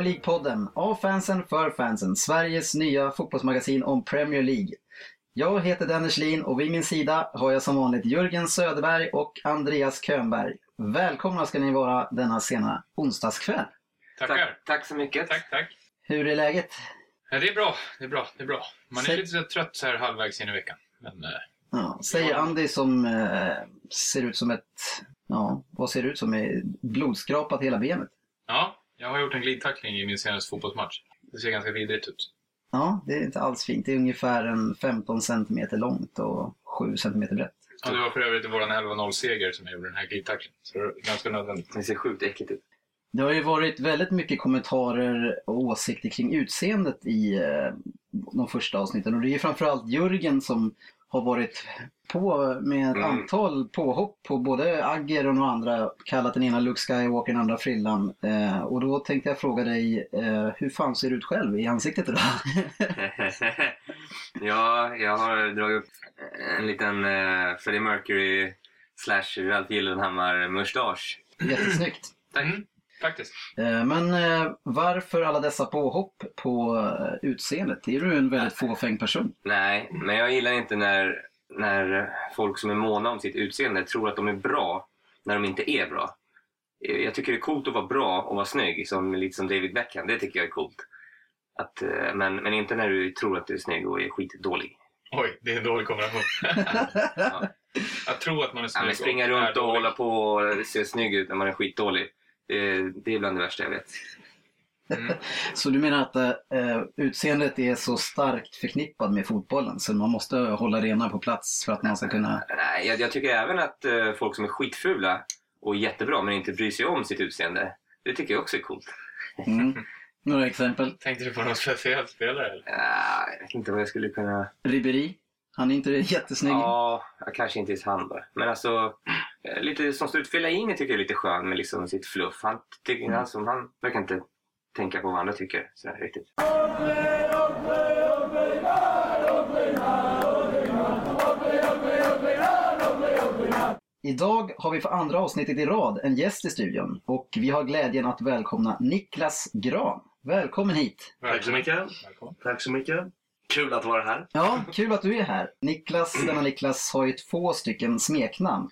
är Premier League-podden av fansen för fansen. Sveriges nya fotbollsmagasin om Premier League. Jag heter Dennis Lin och vid min sida har jag som vanligt Jörgen Söderberg och Andreas Könberg. Välkomna ska ni vara denna sena onsdagskväll. Tackar. Tack, tack så mycket. Tack, tack. Hur är läget? Ja, det är bra, det är bra, det är bra. Man är Säg- lite så trött så här halvvägs in i veckan. Men eh, Ja, säger Andy som eh, ser ut som ett... Ja, vad ser ut som? Är blodskrapat hela benet. ja, jag har gjort en glidtackling i min senaste fotbollsmatch. Det ser ganska vidrigt ut. Ja, det är inte alls fint. Det är ungefär en 15 centimeter långt och 7 centimeter brett. Ja, det var för övrigt i våran 11-0-seger som jag gjorde den här glidtacklingen. Så det är ganska nödvändigt. Det ser sjukt äckligt ut. Det har ju varit väldigt mycket kommentarer och åsikter kring utseendet i eh, de första avsnitten. Och det är ju framförallt Jörgen som har varit på med ett Mm. antal påhopp på både Agger och några andra. Kallat den ena Luke Skywalker, den andra Frillan. Eh, och då tänkte jag fråga dig, eh, hur fan ser du ut själv i ansiktet idag? ja, jag har dragit upp en liten uh, Freddie Mercury slash Ralph Gyllenhammar mustasch. Jättesnyggt. Mm, faktiskt. Eh, men eh, varför alla dessa påhopp på eh, utseendet? Är du en väldigt fåfäng person? Nej, men jag gillar inte när, när folk som är måna om sitt utseende tror att de är bra när de inte är bra. Jag tycker det är coolt att vara bra och vara snygg, som, lite som David Beckham. Det tycker jag är coolt. Att, men, men inte när du tror att du är snygg och är skitdålig. Oj, det är en dålig kombination. Ja. Att tro att man är Ja, snygg men springa runt och dålig. hålla på och se snygg ut när man är skitdålig. Det, det är bland det värsta jag vet. Mm. Så du menar att eh, utseendet är så starkt förknippat med fotbollen så man måste hålla rena på plats för att man ska kunna... Nej, jag, jag tycker även att eh, folk som är skitfula och jättebra men inte bryr sig om sitt utseende. Det tycker jag också är coolt. Mm. Några exempel? Tänkte du på någon speciell spelare? Eller? Ja, jag vet inte vad jag skulle kunna... Ribéry? Han är inte jättesnygg. Ja, kanske inte ens han bara. Men alltså, eh, lite som står ut. Fellaini tycker jag är lite skön med liksom sitt fluff. Han, tycker, alltså, han verkar inte tänka på vad andra tycker så här, riktigt. Idag har vi för andra avsnittet i rad en gäst i studion och vi har glädjen att välkomna Niklas Gran. Välkommen hit! Tack så mycket. Välkommen. Tack så mycket. Kul att vara här. Ja, kul att du är här. Niklas, denna Niklas, har ju två stycken smeknamn.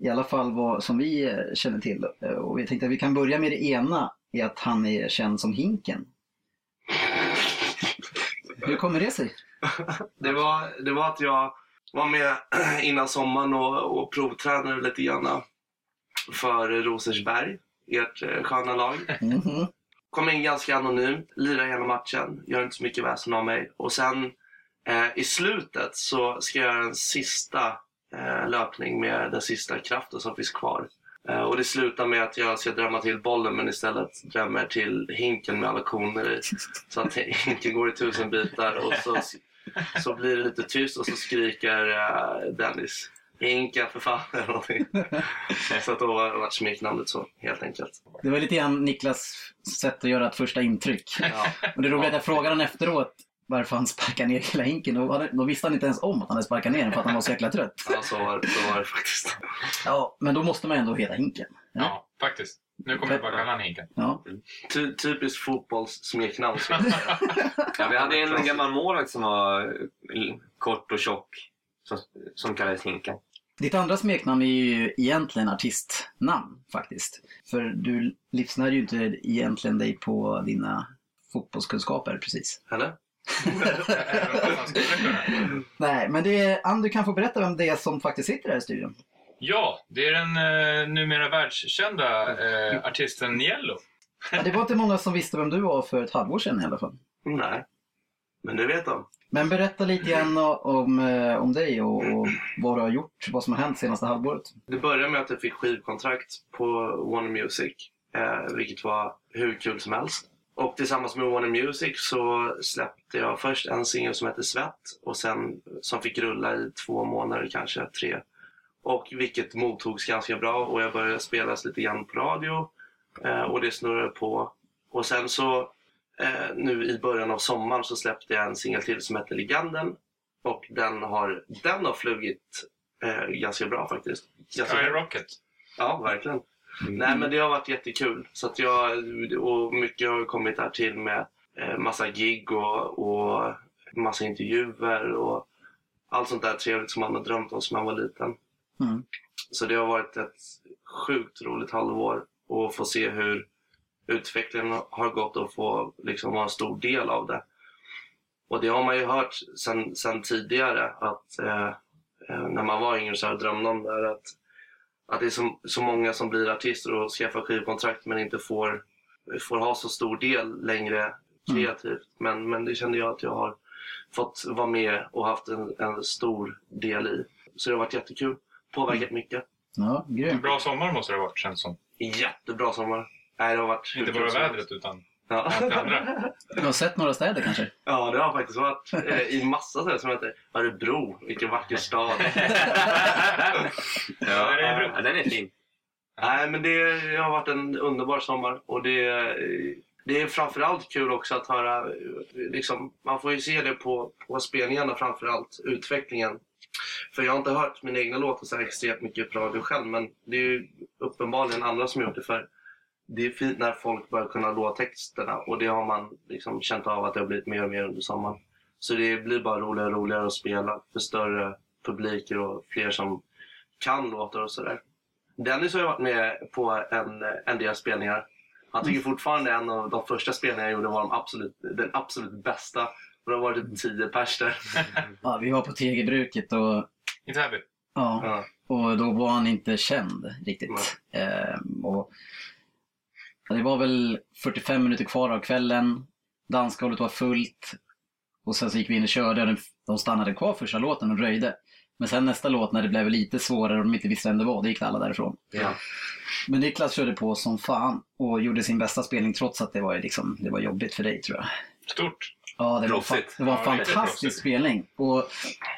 I alla fall vad som vi eh, känner till. Eh, Och vi tänkte att vi kan börja med det ena, är att han är känd som Hinken. Hur kommer det sig? Det var, det var att jag var med innan sommaren och, och provtränade lite grann för Rosersberg, ert eh, sköna lag. Mhm. Kom in ganska anonym, lirade hela matchen, gör inte så mycket väsen av mig. Och sen eh, i slutet så ska jag göra en sista löpning med den sista kraften som finns kvar. Eh, och det slutar med att jag ska drämma till bollen men istället drämmer till hinken med alla koner i. Så att hinken går i tusen bitar och så, så blir det lite tyst och så skriker eh, Dennis Hinka för fan eller någonting. Så att då var var smeknamnet så helt enkelt. Det var lite grann Niklas sätt att göra ett första intryck. Ja. Och det roliga är att jag frågade honom efteråt varför han sparkade ner hela hinken. Och hade- då visste han inte ens om att han hade sparkat ner den för att han var så jäkla trött. Ja, så var, så var det faktiskt. Ja, men då måste man ändå heta Hinken. Ja. Ja, faktiskt. Nu kommer jag bara kalla han Hinken. Ja. Ty, typiskt fotbollssmeknamn. Ja, vi hade en gammal målvakt som var eh, kort och tjock. Som, som kallades Hinken. Ditt andra smeknamn är ju egentligen artistnamn faktiskt. För du livsnär ju inte egentligen dig på dina fotbollskunskaper precis. Eller? Nej, men det är, Ann, du kan få berätta vem det är som faktiskt sitter här i studion. Ja, det är den eh, numera världskända eh, artisten Niello. Ja, det var inte många som visste vem du var för ett halvår sedan i alla fall. Nej. Men det vet de. Men berätta lite grann om, eh, om dig och, och vad du har gjort, vad som har hänt senaste halvåret. Det började med att jag fick skivkontrakt på Warner Music. Eh, vilket var hur kul som helst. Och tillsammans med Warner Music så släppte jag först en singel som hette Svett och sen som fick rulla i två månader, kanske tre. Och vilket mottogs ganska bra och jag började spelas lite grann på radio eh, och det snurrade på. Och sen så eh, nu i början av sommaren så släppte jag en singel till som heter Legenden och den har, den har flugit eh, ganska bra faktiskt. Ganska Skyrocket. Ja, verkligen. Nej men det har varit jättekul. Så att jag, och mycket har kommit här till med eh, massa gig och, och massa intervjuer och allt sånt där trevligt som man har drömt om som man var liten. Mm. Så det har varit ett sjukt roligt halvår och få se hur utvecklingen har gått och få liksom vara en stor del av det. Och det har man ju hört sen, sen tidigare att eh, eh, när man var yngre så drömt om det här att, att det är så, så många som blir artister och skaffar skivkontrakt men inte får, får ha så stor del längre kreativt. Men, men det kände jag att jag har fått vara med och haft en, en stor del i. Så det har varit jättekul. Påverkat mycket. Ja, En grymt. bra sommar måste det ha varit känns som. Jättebra sommar. Nej, det har varit Inte bara vädret utan Ja. Du har sett några städer kanske? ja, det har faktiskt varit eh, i massa ställen som heter Örebro. Vilken vacker stad. Ja, det är bra. ja, den är fin. Nej, men det har varit en underbar sommar och det, det är framförallt kul också att höra, liksom, man får ju se det på, på spelningarna framförallt, utvecklingen. För jag har inte hört mina egna låtar så här extremt mycket på radio själv, men det är ju uppenbarligen andra som gjort det för det är fint när folk börjar kunna låttexterna och det har man liksom känt av att det har blivit mer och mer under sommaren. Så det blir bara roligare och roligare att spela för större publiker och fler som kan låtar och sådär. Dennis har ju varit med på en, en del spelningar. Han tycker fortfarande en av de första spelningarna jag gjorde var de absolut, den absolut bästa. Och det har varit typ 10 pers där. Ja, vi var på Tegelbruket och, I Täby. ja, Ja. och då var han inte känd riktigt. Ehm, och, det var väl 45 minuter kvar av kvällen. Dansgolvet var fullt. Och sen så gick vi in och körde och de stannade kvar första låten och dröjde. Men sen nästa låt när det blev lite svårare och de inte visste vem det var, då gick alla därifrån. Ja. Men Niklas körde på som fan och gjorde sin bästa spelning trots att det var, liksom, det var jobbigt för dig tror jag. Stort. Ja, det var, Proffsigt. fa- det var en Ja, fantastisk spelning. Och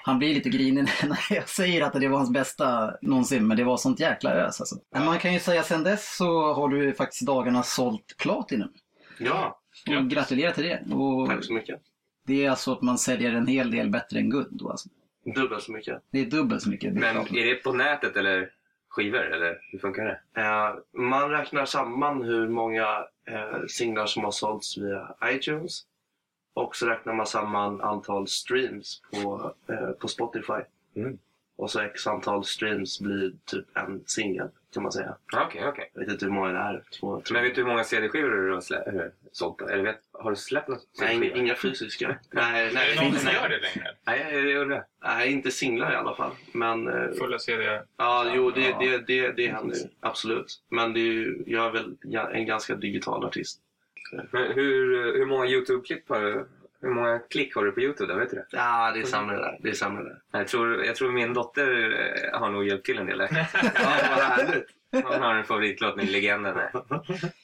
han blir lite grinig när jag säger att det var hans bästa någonsin, men det var sånt jäkla ös alltså. Men man kan ju säga sen dess så har du faktiskt dagarna sålt Platinum. ja, Och Grattis. gratulerar till det. Och tack så mycket. det är alltså att man säljer en hel del bättre än guld då alltså. Dubbelt så mycket. Det är dubbelt så mycket. Men är det på nätet eller skivor eller hur funkar det? Eh, man räknar samman hur många eh, singlar som har sålts via iTunes. Och så räknar man samman antal streams på, eh, på Spotify. Mm. Och så x antal streams blir typ en singel kan man säga. Okej, okej. Jag vet inte hur många det är. Två, tre. Men vet du hur många CD-skivor du har slä- sålt? Eller vet, har du släppt någon Nej, inga fysiska. nej, Är det nej, någon som gör det längre? Nej, jag undrar. nej, inte singlar i alla fall. Men eh, Fulla CD? ja, jo, det, Ja. det, det, det händer ju. Absolut. Men det är ju, jag är väl en ganska digital artist. Men hur, hur många YouTube-klipp har du? Hur många klick har du på YouTube? Då? Vet du det? Ja, det är sämre där. Det är sämre där. Jag tror, jag tror min dotter eh, har nog hjälpt till en del. Ja, vad härligt. Hon har en favoritlåt med Legenden.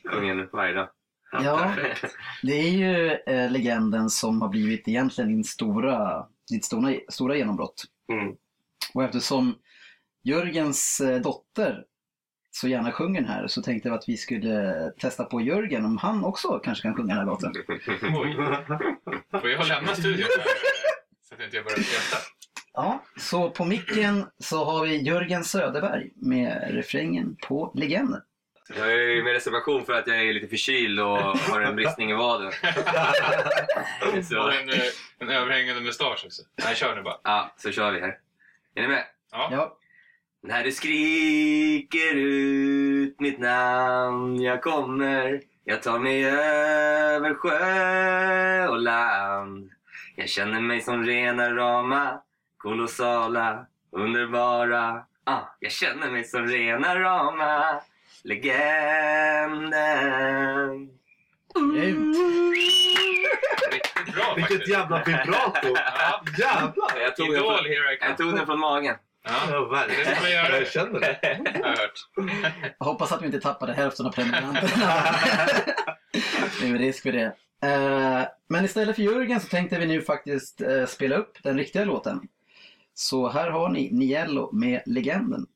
den varje dag. Ja. perfekt. Det är ju eh, legenden som har blivit egentligen din stora, ditt stora, stora genombrott. Mm. Och eftersom Jörgens eh, dotter så gärna sjunger den här så tänkte jag att vi skulle testa på Jörgen om han också kanske kan sjunga den här låten. Oj. Får jag lämna studion här? Så att jag inte börjar skratta. Ja, så på micken så har vi Jörgen Söderberg med refrängen på Legenden. Jag är med reservation för att jag är lite förkyld och har en bristning i vaden. Och Så, en, eh, en överhängande mustasch också. Nej, kör nu bara. ja, så kör vi här. Är ni med? Ja. Ja, När du skriker ut mitt namn jag kommer Jag tar mig över sjö och land Jag känner mig som rena rama Kolossala, underbara ah, Jag känner mig som rena rama Legenden grymt. Vilket faktiskt. jävla vibrato! Ja. Jävlar! jag tog, den Idol, från, jag tog den från magen Ja, Ja, verkligen. Det göra. Jag känner det. jag hört. Jag hoppas att vi inte tappade hälften av prenumeranterna. det är risk för det. Eh, Men istället för Jörgen så tänkte vi nu faktiskt eh, spela upp den riktiga låten. Så här har ni Niello med Legenden.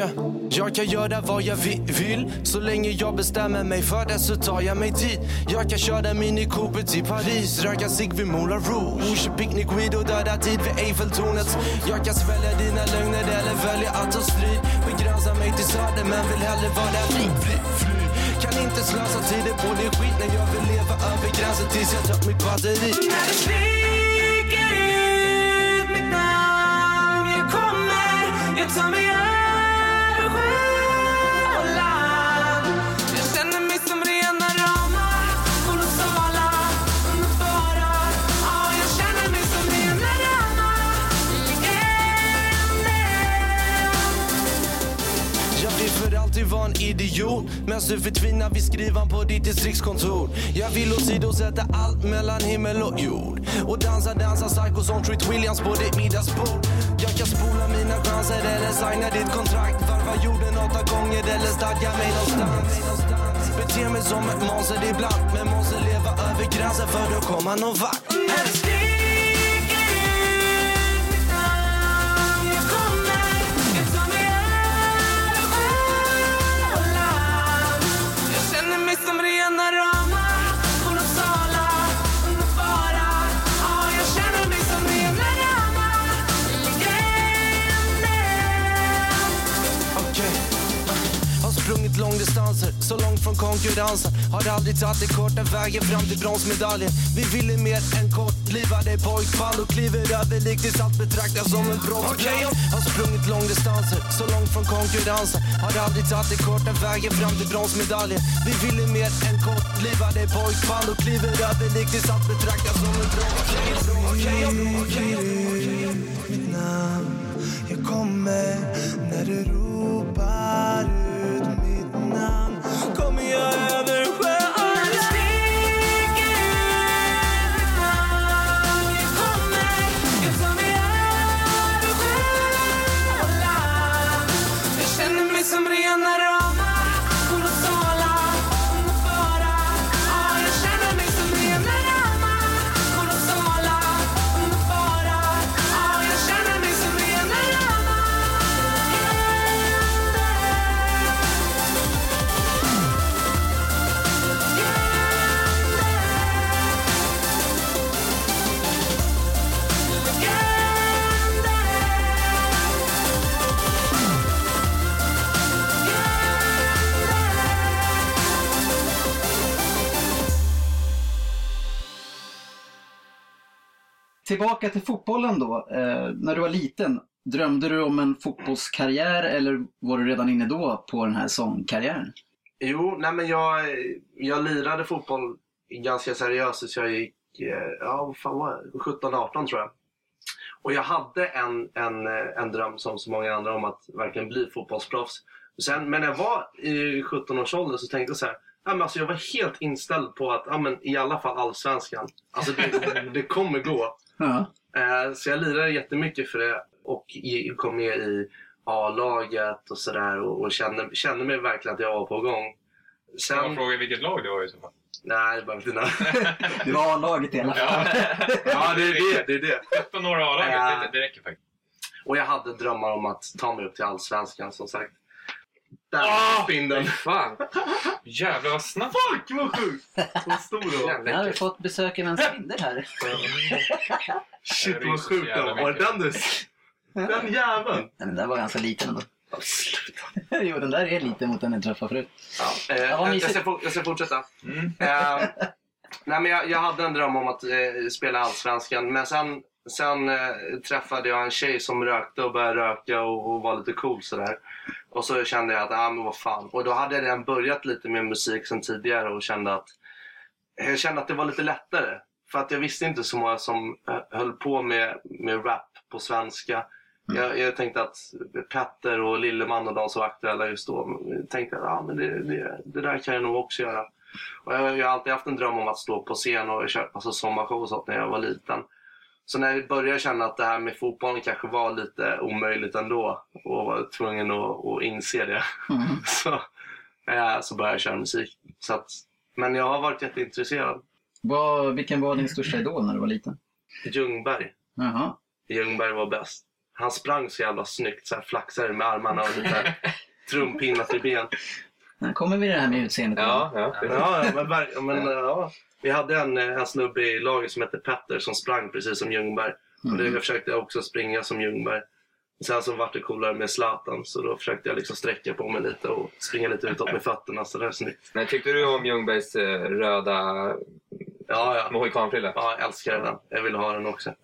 Yeah. Jag kan göra vad jag vi- vill. Så länge jag bestämmer mig för det så tar jag mig dit Jag kan köra Mini Cooper till Paris. Röka cigg vid Moulin Rouge. Picknick weed och döda tid vid Eiffeltornet. Jag kan svälja dina lögner eller välja att ta strid. Begränsa mig till söder men vill hellre vara fri, fly, fly Kan inte slösa tiden på det skit när jag vill leva över gränsen tills jag tömt mitt batteri. När du skriker ut mitt namn Jag kommer, jag tar mig över annan idiot. Medan du förtvinar vid skrivan på ditt distriktskontor. Jag vill åsidosätta allt mellan himmel och jord. Och dansa, dansa psycho som Treat Williams på ditt middagsbord. Jag kan spola mina chanser eller signa ditt kontrakt. Varva jorden åtta gånger eller stadga mig någonstans. Bete mig som ett monster ibland Men måste leva över gränsen för att komma någon vart. Långdistanser, så långt från konkurrensen. Har aldrig tagit det korta vägen fram till bronsmedaljen. Vi ville mer än kortlivade pojkband och kliver över likt tills allt betraktas som en brottsplan Har sprungit långdistanser, så långt från konkurrensen. Har aldrig tagit det korta vägen fram till bronsmedaljen. Vi ville mer än kortlivade pojkband och kliver över likt tills allt betraktas som en namn Jag kommer när du ropar ut namn Kommer jag över Tillbaka till fotbollen då. Eh, när du var liten, drömde du om en fotbollskarriär eller var du redan inne då på den här sångkarriären? Jo, nej men jag, jag lirade fotboll ganska seriöst tills jag gick, eh, ja vad fan var 17-18 tror jag. Och jag hade en, en, eh, en dröm som så många andra om att verkligen bli fotbollsproffs. Sen, men när jag var i 17-årsåldern så tänkte jag så här, ja, men alltså jag var helt inställd på att ja, men i alla fall allsvenskan. Alltså det, det kommer gå. Ja. Eh, Så jag lirade jättemycket för det och kom med i A-laget och sådär och, och kände, kände mig verkligen att jag var på gång. Kan man Sen, fråga vilket lag det var i så fall? nej det behöver inte Det var A-laget i alla fall. Ja, Ja, det är det. det, är det. 13 år A-laget, det, det räcker faktiskt. Och jag hade drömmar om att ta mig upp till Allsvenskan som sagt. Där Ah! spindeln. Fan! Jävlar vad snabbt! Fuck vad sjukt! Så stor då. Nu har vi fått besök av en spindel här. Shit Det vad sjukt jävla då. Var mycket. den du? Den jäveln! Nej, Den där var ganska liten ändå. Sluta. jo, den där är liten mot den jag träffade förut. Ja, eh, Ja, vad jag, jag, ska, for- jag ska fortsätta. Mm. Eh, nej, men jag, jag hade en dröm om att eh, spela Allsvenskan, men sen, sen eh, träffade jag en tjej som rökte och började röka och, och var lite cool sådär. Och så kände jag att, ah, men vad fan. Och då hade jag redan börjat lite med musik sen tidigare och kände att jag kände att det var lite lättare. För att jag visste inte så många som eh, höll på med, med rap på svenska. Jag, jag tänkte att Petter och Lilleman och de som var aktuella just då tänkte att ah, men det, det, det där kan jag nog också göra. Och jag, jag har alltid haft en dröm om att stå på scen och köra alltså sommarshow och sånt när jag var liten. Så när jag började känna att det här med fotbollen kanske var lite omöjligt ändå och var tvungen att, att inse det Mm. så, eh, så började jag köra musik. Så att, men jag har varit jätteintresserad. Vad, vilken var din största idol när du var liten? Ljungberg. Jaha. Ljungberg var bäst. han sprang så jävla snyggt, så här flaxade med armarna och lite trumpinnat i ben. Nu kommer vi till det här med utseendet. Ja, ja. Ja, men, men ja. Vi hade en, en snubbe i laget som hette Petter som sprang precis som Ljungberg. Och det, jag försökte också springa som Ljungberg. Sen så vart det coolare med Zlatan så då försökte jag liksom sträcka på mig lite och springa lite utåt med fötterna så det är snyggt. Men tyckte du om Ljungbergs eh, röda Ja, ja. mohikanfrilla? Ja, jag älskar den. Jag vill ha den också.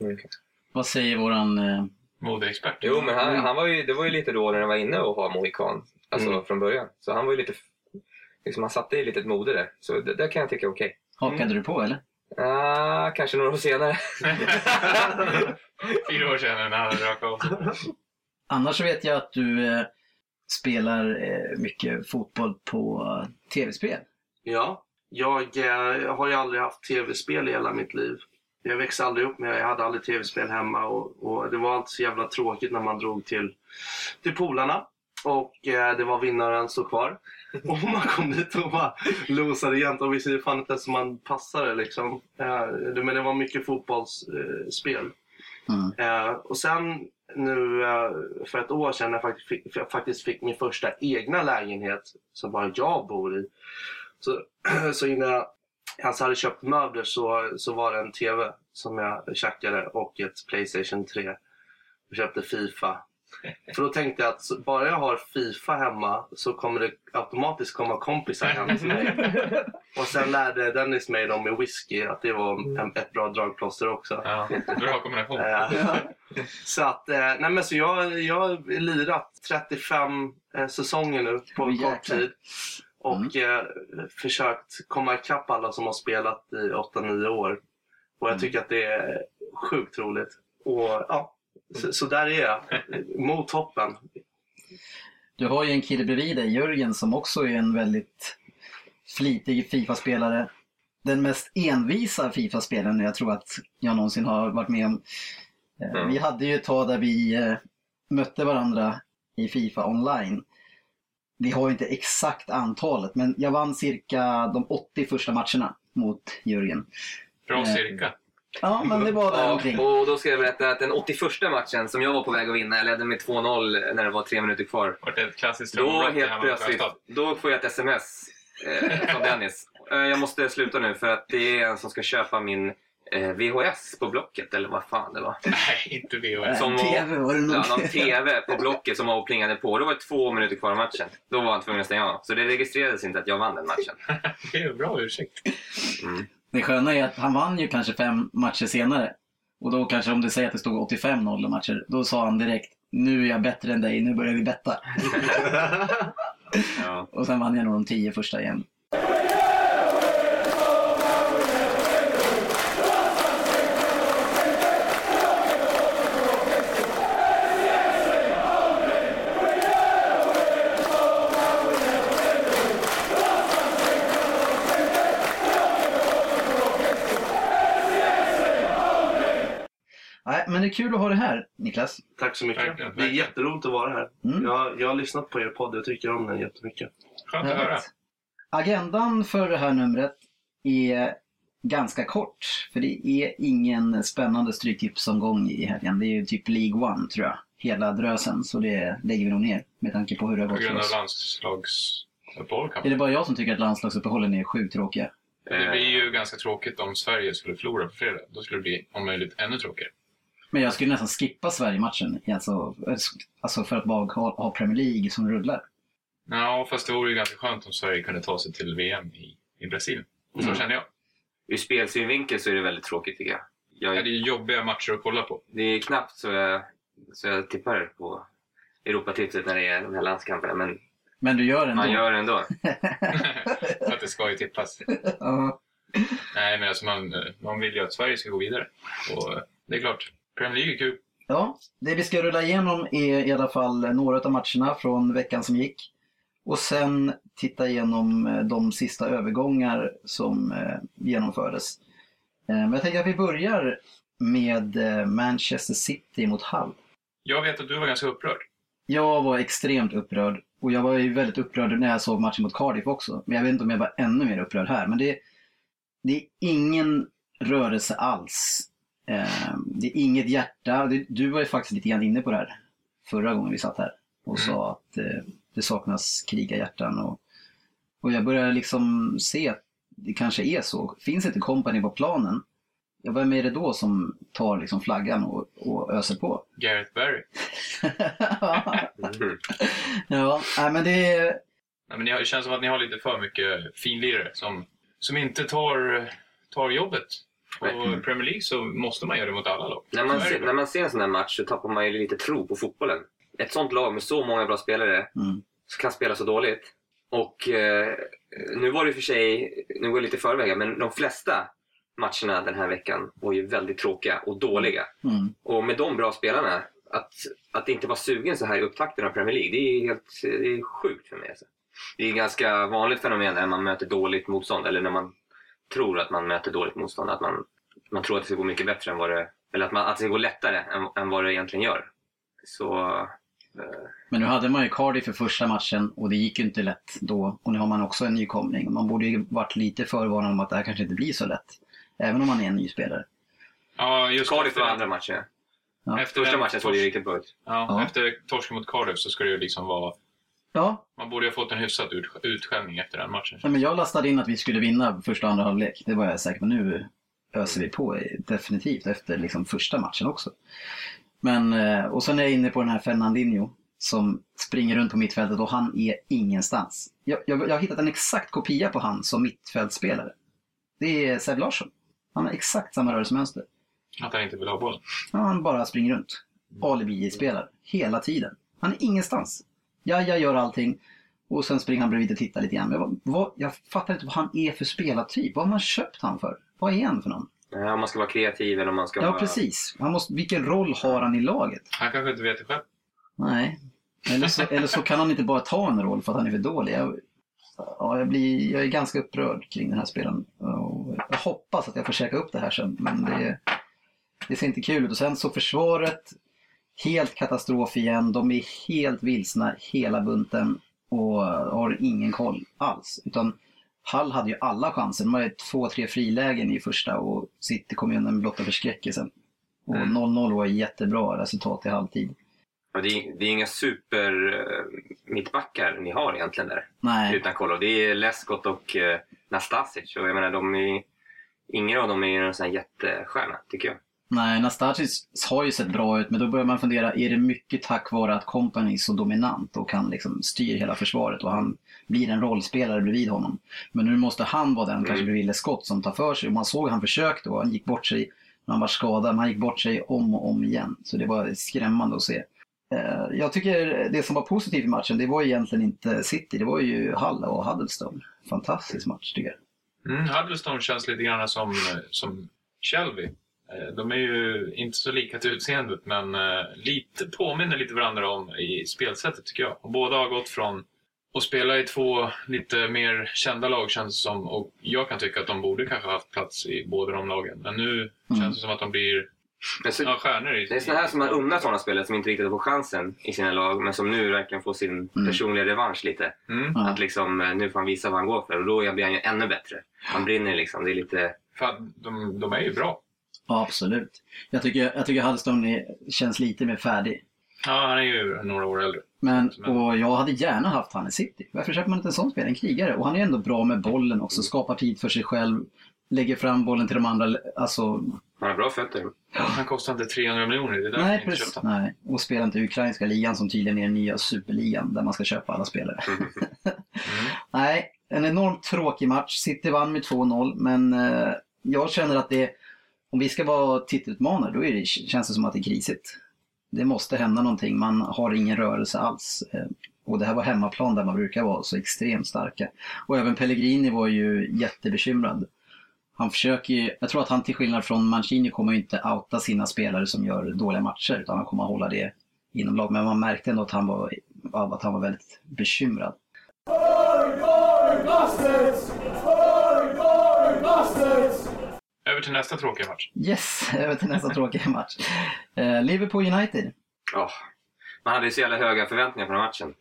Vad säger våran... Eh, Modeexpert. Jo, men Mm. han, han var ju, det var ju lite då när han var inne och ha mohikan. Alltså Mm. från början. Så han var ju lite... Liksom, han satte i lite ett mode där. Så det, det kan jag tycka är okej. Hakade du på eller? Ah, kanske några år senare. Fyra år sedan när han hade rakat av. Annars vet jag att du eh, spelar eh, mycket fotboll på eh, tv-spel. Ja, jag eh, har ju aldrig haft tv-spel i hela mitt liv. Jag växte aldrig upp med Jag hade aldrig tv-spel hemma och, och det var alltid så jävla tråkigt när man drog till, till polarna. Och eh, det var vinnaren stod kvar. Och man kom dit och bara losade jämt och visste fan inte ens om man passade liksom. Men det var mycket fotbollsspel. Spel. Mm. Eh, och sen nu eh, för ett år sedan när jag faktiskt fick, jag faktiskt fick min första egna lägenhet som bara jag bor i. Så, så innan jag ens hade köpt möbler så, så var det en TV som jag tjackade och ett Playstation 3. Jag köpte Fifa. För då tänkte jag att bara jag har Fifa hemma så kommer det automatiskt komma kompisar hem till mig. Och sen lärde Dennis mig då med whisky att det var en, ett bra dragplåster också. Ja, bra kombination. Så att, eh, nej men så jag, jag har lirat 35 eh, säsonger nu på en kort tid. Och eh, försökt komma ikapp alla som har spelat i 8-9 år. Och jag tycker att det är sjukt roligt. Och ja, så, så där är jag. Mot toppen. Du har ju en kille bredvid dig, Jörgen, som också är en väldigt flitig Fifa-spelare. Den mest envisa Fifa-spelaren jag tror att jag någonsin har varit med om. Eh, Mm. Vi hade ju ett tag där vi eh, mötte varandra i Fifa online. Vi har ju inte exakt antalet, men jag vann cirka de 80 första matcherna mot Jörgen. Bra Eh, cirka. Ja, men det var där Ja, och då ska jag berätta att den 81 matchen som jag var på väg att vinna, jag ledde med 2-0 när det var tre minuter kvar. Vart det ett klassiskt Då helt plötsligt, då får jag ett sms eh, från Dennis. Eh, jag måste sluta nu för att det är en som ska köpa min eh, VHS på Blocket, eller vad fan det var. Nej, inte VHS. som var- TV var det nog. Ja, någon TV på Blocket som var och plingade på. Då var det två minuter kvar av matchen. Då var han tvungen att stänga av. Så det registrerades inte att jag vann den matchen. Det är en bra ursäkt. Det sköna är att han vann ju kanske fem matcher senare. Och då kanske om du säger att det stod 85-0 i matcher, då sa han direkt nu är jag bättre än dig, nu börjar vi betta. Ja. Och sen vann jag nog de tio första igen. Men det är kul att ha det här, Niklas. Tack så mycket. Verkligen, Det är verkligen. jätteroligt att vara här. Mm. Jag, jag har lyssnat på er podd. Jag tycker om den jättemycket. Skönt att höra. Agendan för det här numret är ganska kort. För det är ingen spännande stryktipsomgång i helgen. Det är ju typ League One tror jag. Hela drösen. Så det lägger vi nog ner med tanke på hur det har På gått för grund av oss. landslagsuppehåll Är kanske. det bara jag som tycker att landslagsuppehållen är sjukt tråkiga? Det blir ju ganska tråkigt om Sverige skulle förlora på fredag. Då skulle det bli om möjligt ännu tråkigare. Men jag skulle nästan skippa Sverige-matchen. Alltså, alltså för att bara ha, ha Premier League som rullar. Ja, fast det vore ju ganska skönt om Sverige kunde ta sig till VM i, i Brasilien. Så Mm. känner jag. Ur spelsynvinkel så är det väldigt tråkigt tycker jag. Ja, jag det är jobbiga matcher att kolla på. det är knappt så jag, så jag tippar på Europatipset när det är de här landskamperna. Men Men du gör ändå. man gör det ändå. För att det ska ju tippas. Nej, men alltså man, man vill ju att Sverige ska gå vidare. Och det är klart, Premier League är kul. Ja, det vi ska rulla igenom är i alla fall några av matcherna från veckan som gick. Och sen titta igenom eh, de sista övergångar som eh, genomfördes. Eh, Men jag tänker att vi börjar med Manchester City mot Hull. Jag vet att du var ganska upprörd. Jag var extremt upprörd och jag var ju väldigt upprörd när jag såg matchen mot Cardiff också. Men jag vet inte om jag var ännu mer upprörd här. Men det, det är ingen rörelse alls. Eh, det är inget hjärta. Du, var ju faktiskt lite grann inne på det här förra gången vi satt här och sa att eh, det saknas krigarhjärtan. Och, och jag börjar liksom se att det kanske är så. Finns inte company på planen, ja, vem är det då som tar liksom flaggan och, och öser på? Gareth Barry. Mm. ja, nej, men det är... Nej, men det känns som att ni har lite för mycket finlirare som, som inte tar, tar jobbet. Och i Premier League så måste man göra det mot alla lag. När man, bara. när man ser en sån här match så tappar man ju lite tro på fotbollen. Ett sånt lag med så många bra spelare Mm. som kan spela så dåligt. Och eh, nu var det för sig, nu går jag lite förväg, men de flesta matcherna den här veckan var ju väldigt tråkiga och dåliga. Mm. Och med de bra spelarna, att, att inte vara sugen så här i upptakten av Premier League, det är helt det är sjukt för mig. Alltså. Det är ett ganska vanligt fenomen när man möter dåligt motstånd, eller när man tror att man möter dåligt motstånd, att man, man tror att det ska gå mycket bättre än vad det, eller att, man, att det ska gå lättare än, än vad det egentligen gör. Så eh, Men nu hade man ju Cardiff för första matchen och det gick ju inte lätt då. Och nu har man också en nykomling. Man borde ju varit lite förvarnad om att det här kanske inte blir så lätt. Även om man är en ny spelare. Ja, just Cardiff efter var andra matchen. Ja. Efter Första matchen såg det ju riktigt bra ut. Ja, Ja. Efter torsken mot Cardiff så ska det ju liksom vara... Ja, Man borde ha fått en hyfsad ut, utskällning efter den matchen. nej, men jag lastade in att vi skulle vinna första och andra halvlek. Det var jag säker på. Nu öser vi på definitivt efter liksom första matchen också. Men, eh, och sen är jag inne på den här Fernandinho som springer runt på mittfältet och han är ingenstans. Jag, jag, jag har hittat en exakt kopia på han som mittfältspelare. Det är Seb Larsson. Han har exakt samma rörelsemönster. Att han inte vill ha bollen. Ja, han bara springer runt. Alibi-spelare. Hela tiden. Han är ingenstans. Ja, jag gör allting. Och sen springer han bredvid och tittar lite grann. Men vad, vad, jag fattar inte vad han är för spelartyp. Vad har man köpt han för? Vad är han för någon? Ja, om man ska vara kreativ eller om man ska Ja, vara... precis. Han måste, vilken roll har han i laget? Han kanske inte vet det själv. Nej. Eller så, eller så kan han inte bara ta en roll för att han är för dålig. Jag, ja, jag, blir, jag är ganska upprörd kring den här spelaren. Och jag hoppas att jag får käka upp det här sen. Men det, det ser inte kul ut. Och sen så försvaret, helt katastrof igen. De är helt vilsna hela bunten och har ingen koll alls. Utan Hall hade ju alla chanser. De hade två, tre frilägen i första och City kom ju undan blotta förskräckelsen. Och Mm. 0-0 var ett jättebra resultat i halvtid. Ja, det, är, det är inga super eh, mittbackar ni har egentligen där. Nej. Utan kolla. Det är Lescott och eh, Nastasic. Och jag menar, de är, ingen av dem är en sån här jättestjärna, tycker jag. Nej, Nastasic har ju sett bra ut, men då börjar man fundera, är det mycket tack vare att Company är så dominant och kan liksom styr hela försvaret och han blir en rollspelare bredvid honom. Men nu måste han vara den, kanske bredvid Scott, som tar för sig. Och man såg han försökte och han gick bort sig när han var skadad, men han gick bort sig om och om igen. Så det var skrämmande att se. Eh, Jag tycker det som var positivt i matchen, det var egentligen inte City, det var ju Hull och Huddlestone. Fantastisk match tycker jag. Mm, Huddlestone känns lite grann som, som Shelby. Eh, De är ju inte så lika till utseendet, men eh, lite, påminner lite varandra om i spelsättet tycker jag. Och båda har gått från att spela i två lite mer kända lag känns det som. Och jag kan tycka att de borde kanske haft plats i båda de lagen. Men nu Mm. känns det som att de blir så, ja, stjärnor i det är såna här som man unnar sådana spelare som inte riktigt får chansen i sina lag, men som nu verkligen får sin Mm. personliga revansch lite. Mm. Att liksom, eh, nu får han visa vad han går för och då blir han ju ännu bättre. Han brinner liksom. Det är lite... För att de, de är ju bra. Ja, absolut. Jag tycker, jag tycker Huddlestone är, känns lite mer färdig. Ja, han är ju några år äldre. Men, och jag hade gärna haft han i City. Varför köper man inte en sån spelare? En krigare. Och han är ändå bra med bollen också. Skapar tid för sig själv. Lägger fram bollen till de andra. Alltså, Han har bra fötter. Han kostar inte 300 miljoner. Det är därför nej, inte precis. Nej. Och spelar inte ukrainska ligan som tydligen är den nya superligan där man ska köpa alla spelare. Mm. nej, en enormt tråkig match. City vann med 2-0. Men eh, jag känner att det, om vi ska vara titelutmanare, då är det, känns det som att det är krisigt. Det måste hända någonting. Man har ingen rörelse alls. Eh, och det här var hemmaplan där man brukar vara så extremt starka. Och även Pellegrini var ju jättebekymrad. Han försöker ju, jag tror att han till skillnad från Mancini kommer ju inte outa sina spelare som gör dåliga matcher utan han kommer att hålla det inom lag. Men man märkte ändå att han var, att han var väldigt bekymrad. Över till nästa tråkiga match. Yes, över till nästa tråkiga match. Eh, Liverpool United. Ja. Man hade ju så jävla höga förväntningar på den matchen.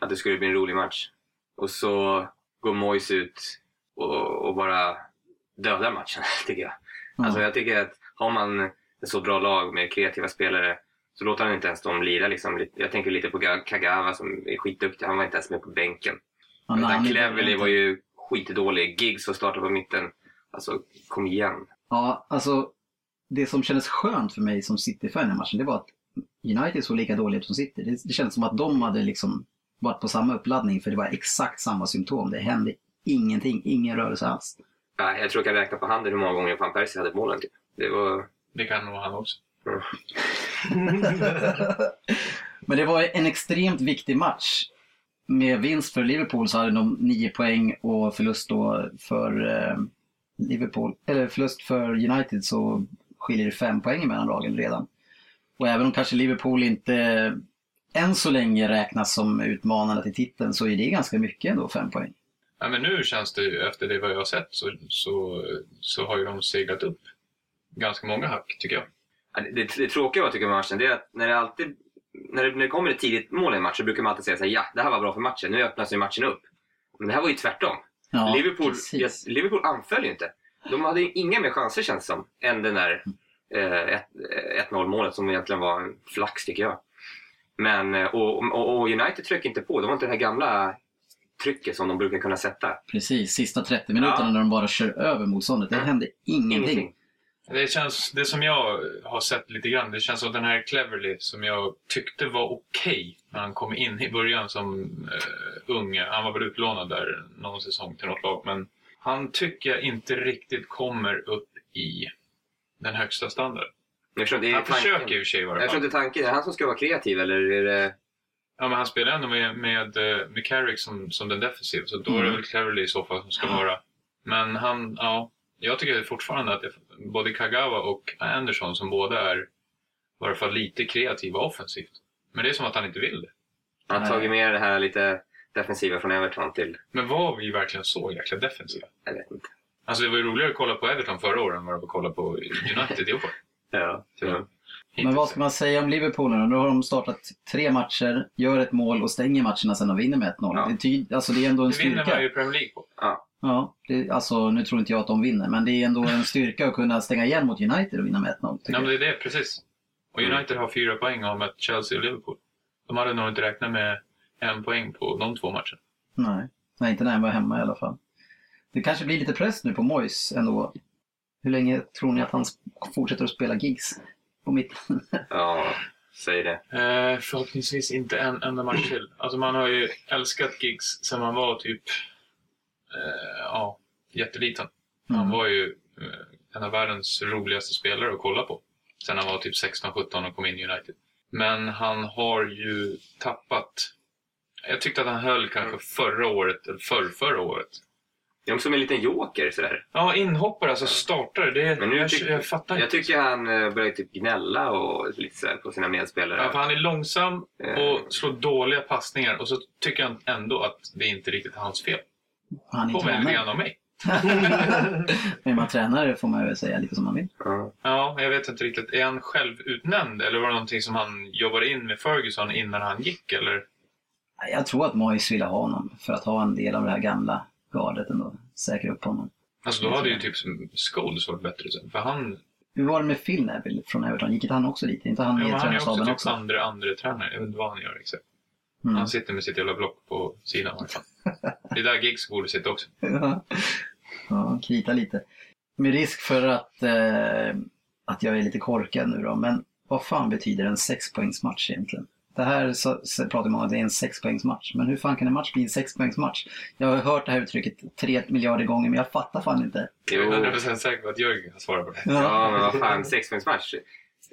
Att det skulle bli en rolig match. Och så går Moyes ut och, och bara dödar matchen, tycker jag. Alltså jag tycker att har man ett så bra lag med kreativa spelare så låter han inte ens dem lira. Liksom. Jag tänker lite på Ga- Kagawa som är skitduktig. Han var inte ens med på bänken. Ja, Utan Cleverley var ju skitdålig. Giggs som startade på mitten. Alltså, kom igen. Ja, alltså det som kändes skönt för mig som City-fan i den här matchen, det var att United såg lika dåliga ut som City. Det, det kändes som att de hade liksom varit på samma uppladdning för det var exakt samma symptom. Det hände ingenting, ingen rörelse alls. Ja, jag tror jag kan räkna på handen hur många gånger Van Persie hade målen. Typ. Det var... Det kan nog han också. Men det var en extremt viktig match. Med vinst för Liverpool så hade de 9 poäng och förlust då för eh, Liverpool, eller förlust för United så skiljer det 5 poäng mellan lagen redan. Och även om kanske Liverpool inte än så länge räknas som utmanare till titeln så är det ganska mycket ändå, 5 poäng. Ja, men nu känns det ju, efter det vad jag har sett, så, så, så har ju de seglat upp ganska många hack, tycker jag. Ja, Det, det, det tråkiga jag tycker med matchen det är att när det alltid när det, när det kommer ett tidigt mål i en match så brukar man alltid säga så här, ja, det här var bra för matchen. Nu öppnas ju matchen upp. Men det här var ju tvärtom. Ja, Liverpool, ja, Liverpool anföll ju inte. De hade ju inga mer chanser känns det som, än den där eh, ett- eh, 1-0 målet som egentligen var en flax tycker jag. Men, eh, och, och, och United tryckte inte på. Det var inte det här gamla trycket som de brukar kunna sätta. Precis, sista 30 minuterna Ja. när de bara kör över motståndet. Det Mm. hände ingenting. Ingenting. Det, känns, det som jag har sett lite grann, det känns som den här Cleverly som jag tyckte var okej när han kom in i början som uh, ung. Han var väl utlånad där någon säsong till något lag, men han tycker jag inte riktigt kommer upp i den högsta standarden. Jag inte, det är Han tanken. försöker i och för sig i varje Jag förstår fall. inte tanken. Är det han som ska vara kreativ eller är det... Ja, men han spelar ändå med, med, eh, med Carrick som, som den defensiv, så då är det Mm. väl Cleverly i så fall som ska vara. Men han, ja, jag tycker fortfarande att det, både Kagawa och Anderson som båda är i varje fall lite kreativa offensivt. Men det är som att han inte vill det. Han har tagit med det här lite defensiva från Everton till... Men var vi verkligen så jäkla defensiva? Jag vet inte. Alltså det var ju roligare att kolla på Everton förra året än vad det var att kolla på United i år. Ja, tyvärr. Men vad ska man säga om Liverpool nu? Nu har de startat tre matcher, gör ett mål och stänger matcherna sen och vinner med 1-0. Ja. Det, alltså det är ändå en Det vinner man styrka. ju Premier League på. Ja, det, alltså, nu tror inte jag att de vinner, men det är ändå en styrka att kunna stänga igen mot United och vinna med 1-0. tycker Ja, men det är det, precis. Och United har fyra poäng har mött Chelsea och Liverpool. De hade nog inte räknat med en poäng på de två matcherna. Nej. Nej, inte när han var hemma i alla fall. Det kanske blir lite press nu på Moyes ändå. Hur länge tror ni att han fortsätter att spela gigs på mitten? Ja, säg det. Eh, förhoppningsvis inte en enda match till. Alltså man har ju älskat gigs sen man var typ ja, jätteliten. Han Mm. var ju eh, en av världens roligaste spelare att kolla på. Sen han var typ 16-17 och kom in i United. Men han har ju tappat. Jag tyckte att han höll kanske förra året, eller förr, förra året. Det är också som en liten joker sådär. Ja, inhoppare, alltså startare. Det, Men nu jag, tycker- jag fattar Jag inte. tycker han eh, börjar typ gnälla och lite sådär på sina medspelare. Ja, för han är långsam Eh, och slår dåliga passningar och så tycker han ändå att det inte riktigt är hans fel. Han lite tränare. grann om mig. Men man tränare får man väl säga lite som man vill. ja. Ja, jag vet inte riktigt. Är han självutnämnd eller var det någonting som han jobbade in med Ferguson innan han gick? Eller? Jag tror att Moyes ville ha honom för att ha en del av det här gamla gardet ändå. Säkra upp honom. Alltså då hade ju typ Scholes varit bättre sen. För han, Hur var det med Phil Neville från Everton? Gick inte han också dit? Inte han ja, med i men han är också typ också? andra, andra tränare. Jag vet inte vad han gör exakt. Mm. Han sitter med sitt jävla block på sidan i alla fall. Det är där Giggs borde sitta också. Ja, ja krita lite. Med risk för att, eh, att jag är lite korkad nu då, men vad fan betyder en sexpoängsmatch egentligen? Det här så, så pratar man om att det är en sexpoängsmatch, men hur fan kan en match bli en sexpoängsmatch? Jag har hört det här uttrycket tre miljarder gånger, men jag fattar fan inte. Jag är 100% säker på att Jörgen kan svara på det. ja, men vad fan. Sexpoängsmatch.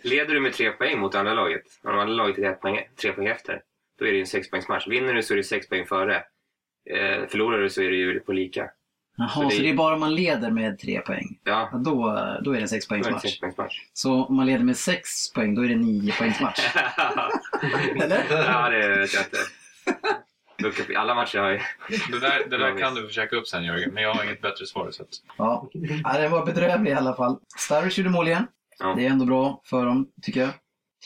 Leder du med tre poäng mot andra laget, och de andra laget är tre poäng efter, då är det ju en sexpoängsmatch. Vinner du så är det sex poäng före. Eh, förlorar du så är det ju på lika. Jaha, Så så det- det är bara om man leder med tre poäng? Ja, Ja, Då, då är det en det en sexpoängsmatch. Så om man leder med sex poäng, då är det nio poängsmatch. Eller? ja, det vet jag inte. Alla matcher har ju... Det där, det där kan du försöka upp sen Jörgen, men jag har inget bättre svar. Så att... Ja, ja den var bedrövlig i alla fall. Sturridge gjorde mål igen. Ja. Det är ändå bra för dem, tycker jag.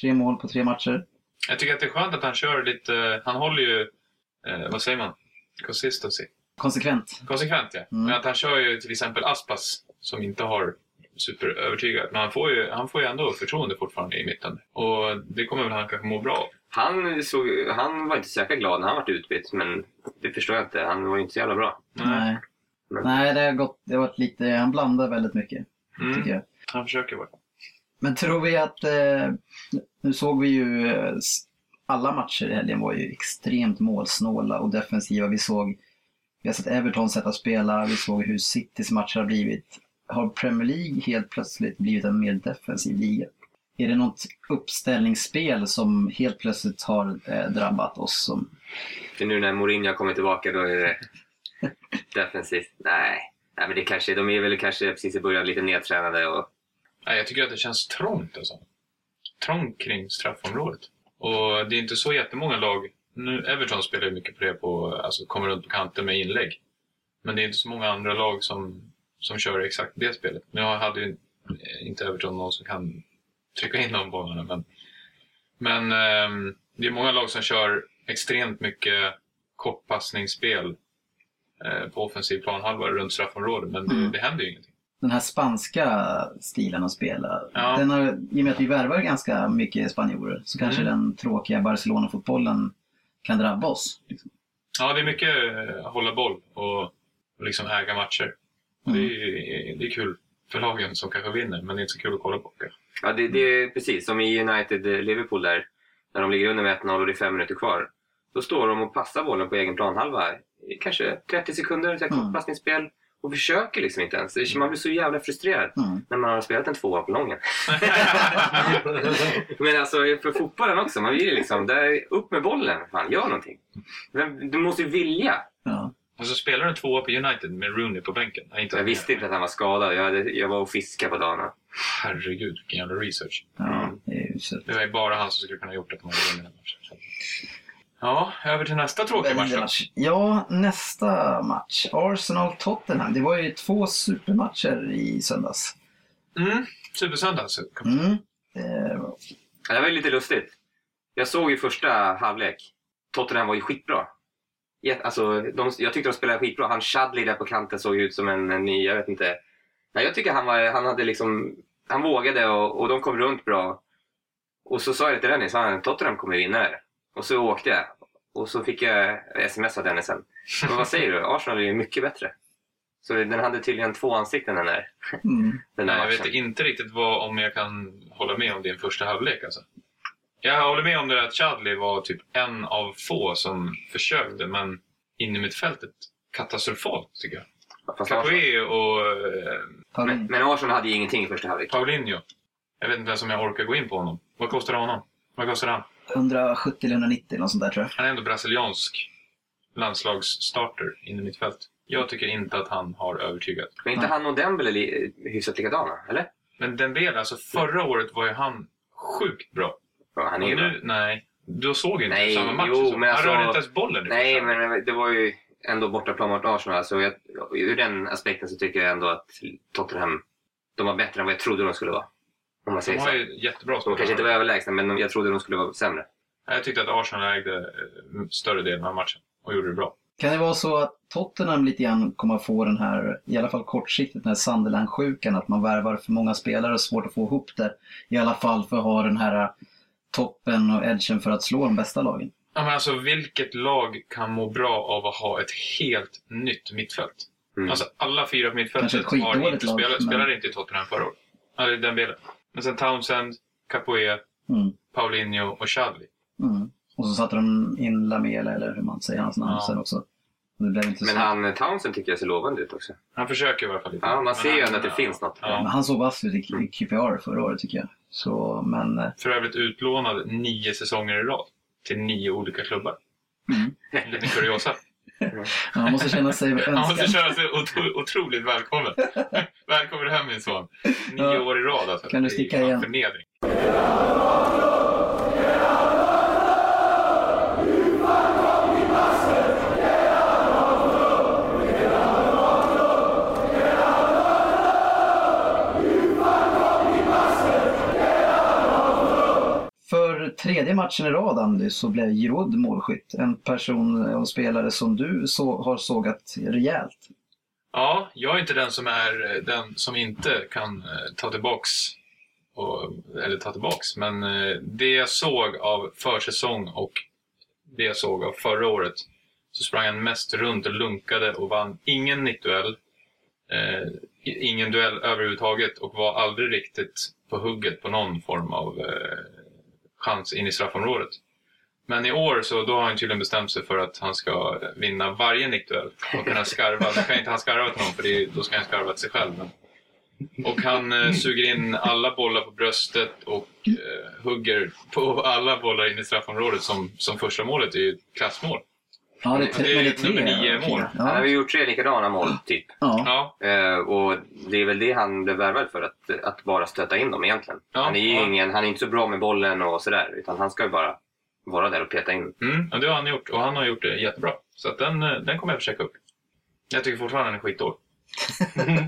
Tre mål på tre matcher. Jag tycker att det är skönt att han kör lite, han håller ju, eh, vad säger man, consistency. Konsekvent. Konsekvent ja. Mm. Men att han kör ju till exempel Aspas som inte har superövertygad. Men han får, ju, han får ju ändå förtroende fortfarande i mitten. Och det kommer väl han kanske må bra av. Han, såg, han var inte jäkla glad när han var utbytt, men det förstår jag inte. Han var ju inte så jävla bra. Nej. Men- Nej, det har gått, det har varit lite, han blandar väldigt mycket, Mm. tycker jag. Han försöker vara. Men tror vi att, eh, nu såg vi ju, eh, alla matcher i helgen var ju extremt målsnåla och defensiva. Vi såg, vi har sett Everton sätta spela, vi såg hur Citys matcher har blivit. Har Premier League helt plötsligt blivit en mer defensiv liga? Är det något uppställningsspel som helt plötsligt har eh, drabbat oss? Som, För nu när Mourinho har kommit tillbaka då är det defensivt. Nej. Nej, men det kanske, de är väl kanske precis i början lite nedtränade och Nej, jag tycker att det känns trångt alltså. Trångt kring straffområdet. Och det är inte så jättemånga lag. Nu, Everton spelar ju mycket på det, på, alltså kommer runt på kanten med inlägg. Men det är inte så många andra lag som, som kör exakt det spelet. Nu hade ju inte Everton någon som kan trycka in de bollarna. Men, men ehm, det är många lag som kör extremt mycket kortpassningsspel eh, på offensiv planhalva runt straffområdet. Men det, Mm. det händer ju ingenting. Den här spanska stilen att spela. Ja. Den har, I och med att vi värvar ganska mycket spanjorer så kanske Mm. den tråkiga Barcelona-fotbollen kan drabba oss. Liksom. Ja, det är mycket eh, hålla boll och, och liksom äga matcher. Mm. Det, är, det är kul för lagen som kanske vinner, men det är inte så kul att kolla på. Ja, det, det är precis som i United-Liverpool där. När de ligger under med 1-0 och det är fem minuter kvar. Då står de och passar bollen på egen planhalva kanske 30 sekunder, ett Mm. kortpassningsspel. Och försöker liksom inte ens. Det- Man blir så jävla frustrerad Mm. när man har spelat en tvåa på lången. Men alltså för fotbollen också. Man vill ju liksom, där, upp med bollen. Fan, gör någonting. Men Du måste ju vilja. Ja. Och så spelar du en tvåa på United med Rooney på bänken. Jag, inte Jag visste inte att han var skadad. Jag, hade, jag var och fiskade på dagen. Herregud, vilken jävla research. Ja, det är. Det var ju bara han som skulle kunna ha gjort att de hade vunnit den matchen. Så. Ja, över till nästa tråkiga match. Ja, nästa match. Arsenal-Tottenham. Det var ju två supermatcher i söndags. Mm, supersöndags. Mm. Eh, Det var ju lite lustigt. Jag såg ju första halvlek. Tottenham var ju skitbra. Alltså, de, jag tyckte de spelade skitbra. Han Chadley där på kanten såg ut som en, en ny, jag vet inte. Nej, jag tycker han, var, han hade liksom, han vågade och, och de kom runt bra. Och så sa jag det till Dennis, han, Tottenham kommer vinna det här. Och så åkte jag. Och så fick jag sms av Dennis sen. Men vad säger du? Arsenal är ju mycket bättre. Så den hade tydligen två ansikten den där, mm. den där Nej, jag vet inte riktigt vad, om jag kan hålla med om din första halvlek. Alltså. Jag håller med om det att Chadley var typ en av få som försökte, men in i mittfältet katastrofalt tycker jag. Capoe och eh, men Arsenal hade ju ingenting i första halvlek. Paulinho. Jag vet inte ens om jag orkar gå in på honom. Vad kostar honom? Vad kostar han? 170 eller 190 något sånt där tror jag. Han är ändå brasiliansk landslagsstarter in i mittfält. Jag tycker inte att han har övertygat. Men inte han och Dembele li, hyfsat likadana, eller? Men Dembele, alltså förra året var ju han sjukt bra. Ja, han är Och ju bra. nu, nej, du såg inte Nej, samma match. jo, liksom. men han alltså- rörde inte ens bollen. Nej, men det var ju ändå bortaplan mot Arsenal. Så jag, ur den aspekten så tycker jag ändå att Tottenham, de var bättre än vad jag trodde de skulle vara. Om man De säger har så. ju jättebra De kanske inte var överlägsna, men de- jag trodde de skulle vara sämre. Jag tyckte att Arsenal ägde eh, större delen av matchen och gjorde det bra. Kan det vara så att Tottenham lite grann kommer att få den här, i alla fall kortsiktigt, den här Sunderland-sjukan, att man värvar för många spelare och svårt att få ihop det. I alla fall för att ha den här eh, toppen och edgen för att slå de bästa lagen. Ja, men alltså, vilket lag kan må bra av att ha ett helt nytt mittfält? Mm. Alltså, alla fyra på mittfältet har inte lag, spelat, men- spelade inte i Tottenham förra året. Eller den delen. Men sen Townsend, Capoe, Mm. Paulinho och Chadley. Mm. Och så satte de in Lamela, eller hur man säger hans namn Ja. sen också. Men så. han Townsend tycker jag ser lovande ut också. Han försöker i alla fall lite. Ja, man ser ju att det finns något. Men Ja. han såg vass ut i QPR förra året tycker jag. Så, men... eh, För övrigt utlånad nio säsonger i rad till nio olika klubbar. Mm. En liten kuriosa. Han måste känna sig Han måste önskad. känna sig otro, otroligt välkommen. Välkommen hem min son. Nio år i rad alltså. Kan du sticka igen? Förnedring. Tredje matchen i rad, Andy, så blev Giroud målskytt. En person och spelare som du så, har sågat rejält. Ja, jag är inte den som är den som inte kan eh, ta tillbaks och, eller ta tillbaks. Men eh, det jag såg av försäsong och det jag såg av förra året så sprang han mest runt och lunkade och vann ingen nickduell. Eh, ingen duell överhuvudtaget och var aldrig riktigt på hugget på någon form av eh, chans in i straffområdet. Men i år så då har han tydligen bestämt sig för att han ska vinna varje nickduell och kunna skarva. Nu kan inte han skarva till någon för det, då ska han skarva till sig själv. Men. Och han eh, suger in alla bollar på bröstet och eh, hugger på alla bollar in i straffområdet som, som första målet är ju ett klassmål. Ja, det är, tre, Det är men det är tre. nummer nio mål. Han har Ja. ju gjort tre likadana mål, typ. Ja. Ja, Eh, och det är väl det han blev värvad för, att, att bara stöta in dem egentligen. Ja, han är ju ja. ingen, han är inte så bra med bollen och sådär, utan han ska ju bara vara där och peta in. mm, och det har han gjort och han har gjort det jättebra. Så att den, eh, den kommer jag försöka upp. Jag tycker fortfarande han är skitdålig.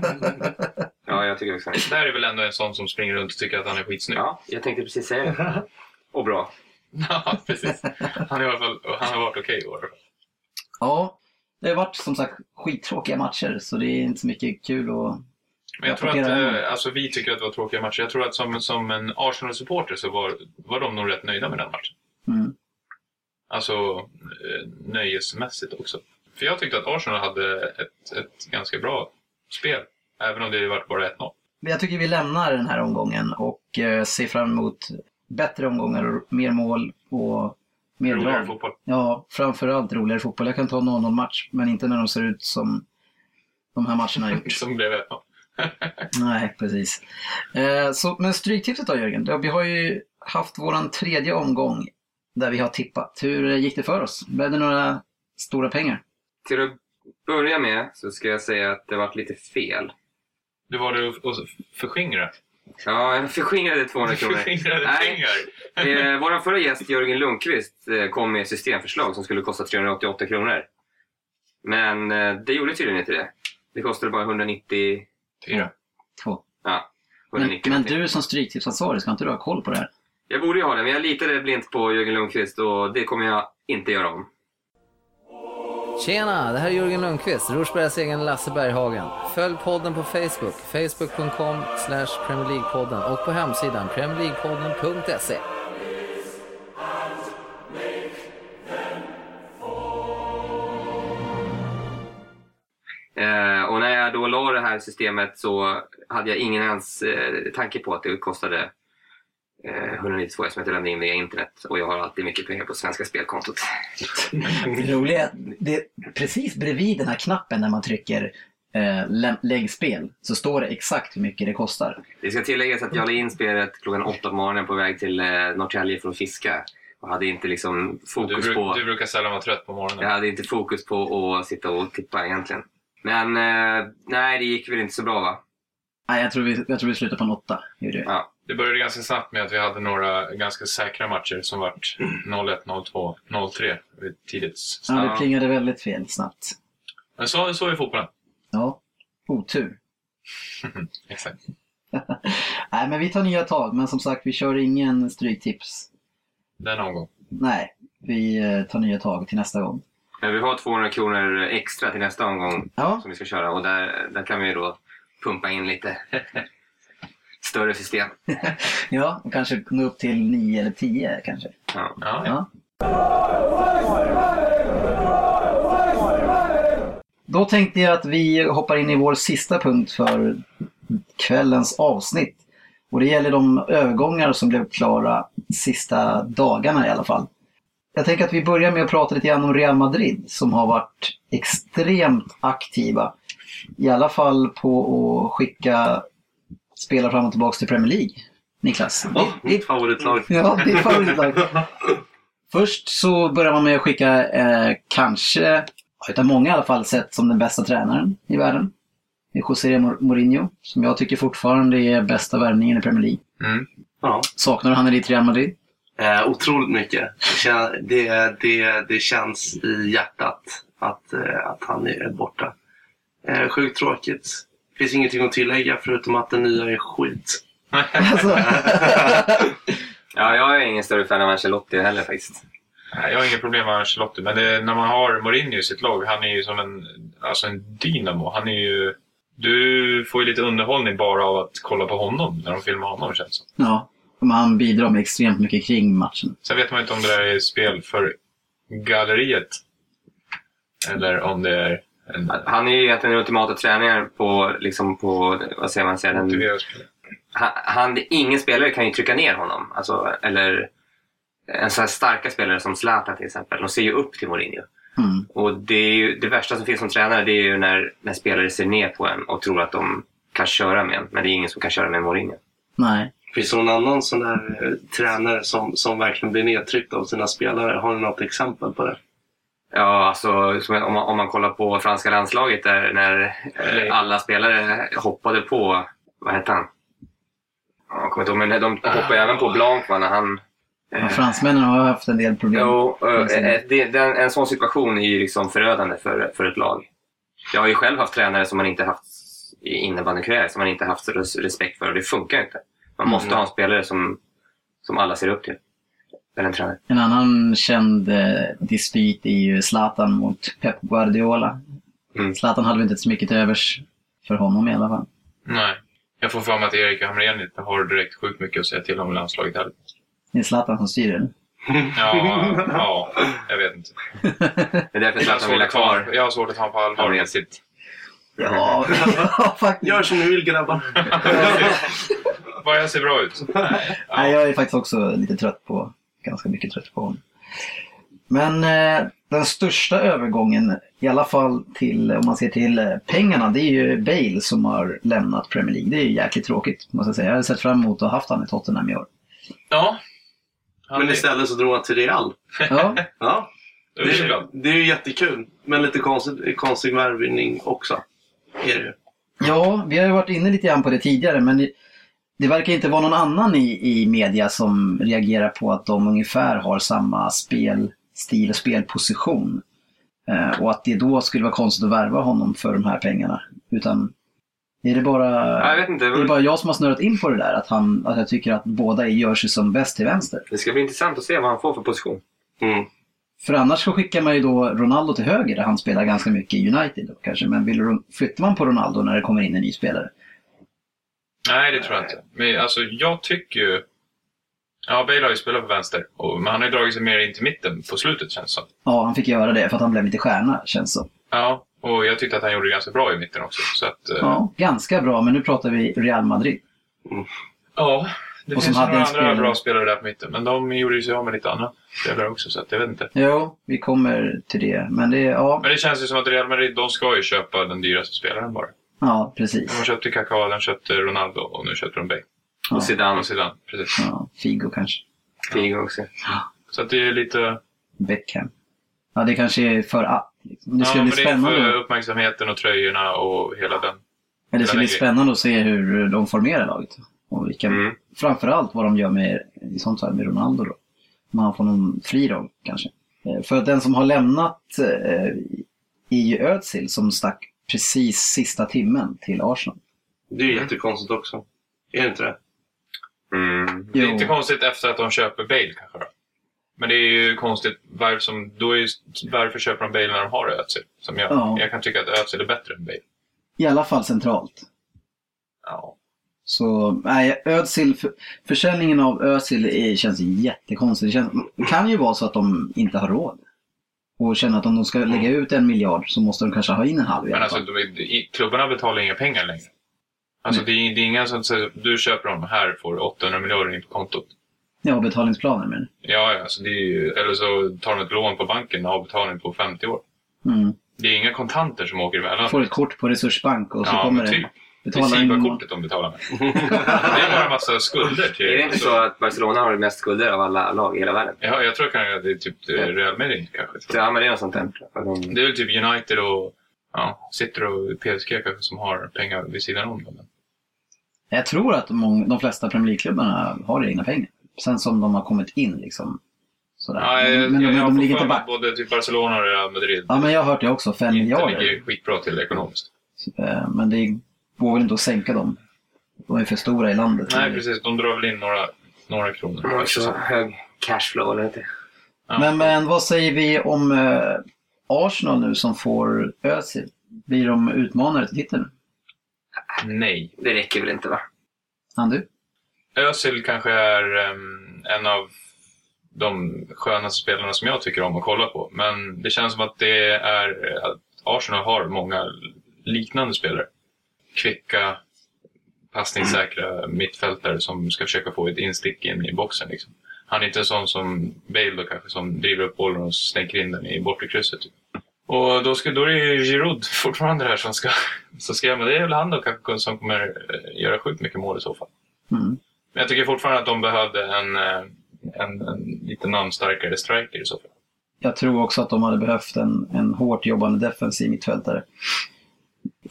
Ja, jag tycker också det. Här är väl ändå en sån som springer runt och tycker att han är skitsnygg. Ja, jag tänkte precis säga det. Och bra. Ja, precis. Han, är i alla fall, han har varit okej i år. Ja, det har varit som sagt skittråkiga matcher så det är inte så mycket kul att... Men jag tror att eh, alltså, vi tycker att det var tråkiga matcher. Jag tror att som, som en Arsenal-supporter så var, var de nog rätt nöjda med den matchen. Mm. Alltså eh, nöjesmässigt också. För jag tyckte att Arsenal hade ett, ett ganska bra spel. Även om det var bara 1-0. Men Jag tycker vi lämnar den här omgången och eh, ser fram emot bättre omgångar och mer mål och mer Roligare drag. fotboll. Ja, framförallt roligare fotboll. Jag kan ta någon 0 match, men inte när de ser ut som de här matcherna har gjort. Som blev 1-0. Nej, precis. Eh, så, men Stryktipset då Jörgen? Ja, Vi har ju haft våran tredje omgång där vi har tippat. Hur gick det för oss? Blev det några stora pengar? Till att börja med så ska jag säga att det varit lite fel. Det var det att förskingra. Ja, jag förskingrade 200 kronor. Förskingrade Nej. pengar. Eh, Vår förra gäst Jörgen Lundqvist eh, kom med ett systemförslag som skulle kosta 388 kronor. Men eh, det gjorde tydligen inte det. Det kostade bara 190... Fyra. Två. Ja, Men, 190 men du som Stryktipsansvarig, ska inte du ha koll på det här? Jag borde ju ha det, men jag litade blint på Jörgen Lundqvist och det kommer jag inte göra om. Tjena, det här är Jörgen Lundqvist, Rosbergs egen Lasse Berghagen. Följ podden på Facebook, facebook.com slash Premier League-podden och på hemsidan premierleaguepodden.se. Eh, och när jag då la det här systemet så hade jag ingen ens eh, tanke på att det kostade eh, 192 eftersom jag inte lämnade in via internet. Och jag har alltid mycket pengar på svenska spelkontot. Det roliga är att det är precis bredvid den här knappen när man trycker eh, lä- lägg spel så står det exakt hur mycket det kostar. Det ska tilläggas att jag la in spelet klockan åtta på morgonen på väg till eh, Norrtälje för att fiska. Och hade inte liksom Du, fokus bruk, på... du brukar sällan vara trött på morgonen. Jag hade inte fokus på att sitta och tippa egentligen. Men eh, nej, det gick väl inte så bra va? Nej, jag tror vi, jag tror vi slutar på en åtta. Gjorde. Ja. Det började ganska snabbt med att vi hade några ganska säkra matcher som vart 0-1, 0-2, 0-3 vid tidigt. Ja, det plingade väldigt fel snabbt. Men så, så är fotbollen. Ja, otur. Exakt. Nej, men vi tar nya tag. Men som sagt, vi kör ingen stryktips. Den omgång. Nej, vi eh, tar nya tag till nästa gång. Men vi har 200 kronor extra till nästa omgång Ja, som vi ska köra och där, där kan vi då pumpa in lite större system. ja och kanske nå upp till nio eller tio kanske. Ja. Ja. Ja. Då tänkte jag att vi hoppar in i vår sista punkt för kvällens avsnitt. Och det gäller de övergångar som blev klara sista dagarna i alla fall. Jag tänker att vi börjar med att prata lite grann om Real Madrid som har varit extremt aktiva. I alla fall på att skicka spelare fram och tillbaka till Premier League. Niklas, Ja, ditt- mitt favoritlag. Ja, ditt favoritlag. Först så börjar man med att skicka, eh, kanske, utav många i alla fall, sett som den bästa tränaren i världen. Det är José Mourinho, som jag tycker fortfarande är bästa värvningen i Premier League. Mm. Ja. Saknar du han i ditt Real Madrid? Eh, otroligt mycket. Det, det, det, det känns i hjärtat att, eh, att han är borta. Eh, sjukt tråkigt. Finns ingenting att tillägga förutom att den nya är skit. Alltså, ja, jag är ingen större fan av Ancelotti heller faktiskt. Jag har inga problem med Ancelotti, men det, när man har Mourinho i sitt lag, han är ju som en... alltså en dynamo. Han är ju... Du får ju lite underhållning bara av att kolla på honom när de filmar honom känns det. Ja, men han bidrar med extremt mycket kring matchen. Sen vet man inte om det där är spel för galleriet. Eller om det är Han är ju egentligen den ultimata tränaren på, liksom på vad säger man, säger den, han, han, ingen spelare kan ju trycka ner honom. Alltså, eller en sån här starka spelare som Zlatan till exempel. De ser ju upp till Mourinho. Mm. Och det, är ju, det värsta som finns som tränare det är ju när, när spelare ser ner på en och tror att de kan köra med en. Men det är ingen som kan köra med Mourinho. Nej. Finns det någon annan sån där eh, tränare som, som verkligen blir nedtryckt av sina spelare? Har ni något exempel på det? Ja, alltså om man, om man kollar på franska landslaget där när eh, alla spelare hoppade på, vad hette han? Ja, Jag kommer inte ihåg, men de hoppade även på Blanc va, när han... Ja, fransmännen har haft en del problem. Jo, eh, eh, det, den, en sån situation är ju liksom förödande för, för ett lag. Jag har ju själv haft tränare som man inte haft i innebandykarriär som man inte haft res- respekt för och det funkar inte. Man måste Mm. ha en spelare som, som alla ser upp till. Eller en tränare. En annan känd eh, dispyt är ju Zlatan mot Pep Guardiola. Mm. Zlatan hade väl inte så mycket till övers för honom i alla fall. Nej. Jag får för mig att Erik Hamrén inte har direkt sjukt mycket att säga till om i landslaget heller. Det är Zlatan som styr det. Ja, ja, jag vet inte. Det är därför Zlatan vill ha kvar jag har svårt att ta honom på allvar med sitt... Ja, faktiskt. Gör som ni vill grabbar. Vad jag ser bra ut. Nej, jag är faktiskt också lite trött på, ganska mycket trött på honom. Men eh, den största övergången, i alla fall till, om man ser till eh, pengarna, det är ju Bale som har lämnat Premier League. Det är ju jäkligt tråkigt, måste jag säga. Jag hade sett fram emot att ha haft han i Tottenham i år. Ja. Men istället så drog han till Real. Ja, Ja, det, är- det är ju jättekul. Men lite konstig, konstig värvning också. Är det ju. ja, vi har ju varit inne lite grann på det tidigare, men det, det verkar inte vara någon annan i, i media som reagerar på att de ungefär har samma spelstil och spelposition. Eh, och att det då skulle vara konstigt att värva honom för de här pengarna. Utan är det bara... Ja, jag vet inte. Det är bara jag som har snurrat in på det där, att, han, att jag tycker att båda gör sig som bäst till vänster. Det ska bli intressant att se vad han får för position. Mm. För annars så skickar man ju då Ronaldo till höger där han spelar ganska mycket i United då, kanske. Men vill, flyttar man på Ronaldo när det kommer in en ny spelare? Nej, det tror jag inte. Men alltså, jag tycker ju... Ja, Bale har ju spelat på vänster. Och, men han har ju dragit sig mer in till mitten på slutet känns det som. Ja, han fick göra det för att han blev lite stjärna, känns så. Ja, och jag tyckte att han gjorde det ganska bra i mitten också. Så att, eh, Ja, ganska bra, men nu pratar vi Real Madrid. ja det Och som finns hade några en andra spelare. bra spelare där på mitten. Men de gjorde ju sig av med lite andra spelare också, så att jag vet inte. Jo, vi kommer till det. Men det, ja, Men det känns ju som att Real Madrid, de ska ju köpa den dyraste spelaren bara. Ja precis. De köpte Kaká, de köpte Ronaldo och nu köpte de Bale. Ja. Och Zidane. Och Zidane, precis. Ja, Figo kanske. Figo också. Så att det är lite... Beckham. Ja, det kanske är för att. Liksom. Det ska ja, bli men det är spännande. för uppmärksamheten och tröjorna och hela den. Men det ska bli spännande att se hur de formerar laget. Och vilka, Mm. Framförallt vad de gör med, i sånt fall med Ronaldo då. Om han får någon fri roll kanske. Eh, För att den som har lämnat eh, är ju Özil som stack precis sista timmen till Arsenal. Det är ju jättekonstigt också. Är det inte det? Mm. Det är Jo. inte konstigt efter att de köper Bale kanske då. Men det är ju konstigt varför, som, då är ju, varför köper de Bale när de har Özil? Som jag, Ja. jag kan tycka att Özil är bättre än Bale. I alla fall centralt. Ja. Så nej, Özil, för, försäljningen av Özil är, känns jättekonstigt. Det känns, det kan ju vara så att de inte har råd. Och känner att om de ska lägga ut en miljard så måste de kanske ha in en halv i Men alla alltså, fall. de, är- i- klubbarna betalar inga pengar längre. Alltså det, är, det är inga som säger du köper dem här får du 800 miljarder in på kontot. Ja, betalningsplaner men. Ja, ja, alltså det är ju, eller så tar de ett lån på banken och avbetalning på 50 år. Mm. Det är inga kontanter som åker emellan. Får ett kort på Resursbank och så Ja, kommer det. typ. Det är Betala SIBA-kortet de betalar med. det är bara en massa skulder till... Är det inte så att Barcelona har mest skulder av alla lag i hela världen? Ja, jag tror kanske att det är typ Real Madrid kanske. Ja, men det är något sånt där. De, Det är väl typ United och ja, City och PSG kanske som har pengar vid sidan om. dem. Jag tror att många, de flesta Premier League-klubbarna har egna pengar. Sen som de har kommit in liksom. Sådär. Ja, jag, men de, jag, jag de får ligger inte back. både typ Barcelona och Real Madrid Ja, men jag har hört det också. Fem inte miljarder. ligger skitbra till ekonomiskt. Eh, Men det går väl inte att sänka dem. De är för stora i landet. Nej, precis. De drar väl in några, några kronor. de har också hög cashflow, eller inte? Ja. Men, men vad säger vi om eh, Arsenal nu som får Özil? Blir de utmanare till titeln? Nej. Det räcker väl inte va? Andu? Özil kanske är em, en av de skönaste spelarna som jag tycker om att kolla på. Men det känns som att det är att Arsenal har många liknande spelare. Kvicka, passningssäkra mittfältare som ska försöka få ett instick in i boxen. Liksom. Han är inte en sån som Bale då kanske, som driver upp bollen och stänker in den i bortre krysset. Typ. Och då, ska, då är det ju Giroud fortfarande här som ska, som ska men det är väl han då kanske som kommer eh, göra sjukt mycket mål i så fall. Mm. Men jag tycker fortfarande att de behövde en, eh, en, en lite namnstarkare striker i så fall. Jag tror också att de hade behövt en, en hårt jobbande defensiv mittfältare.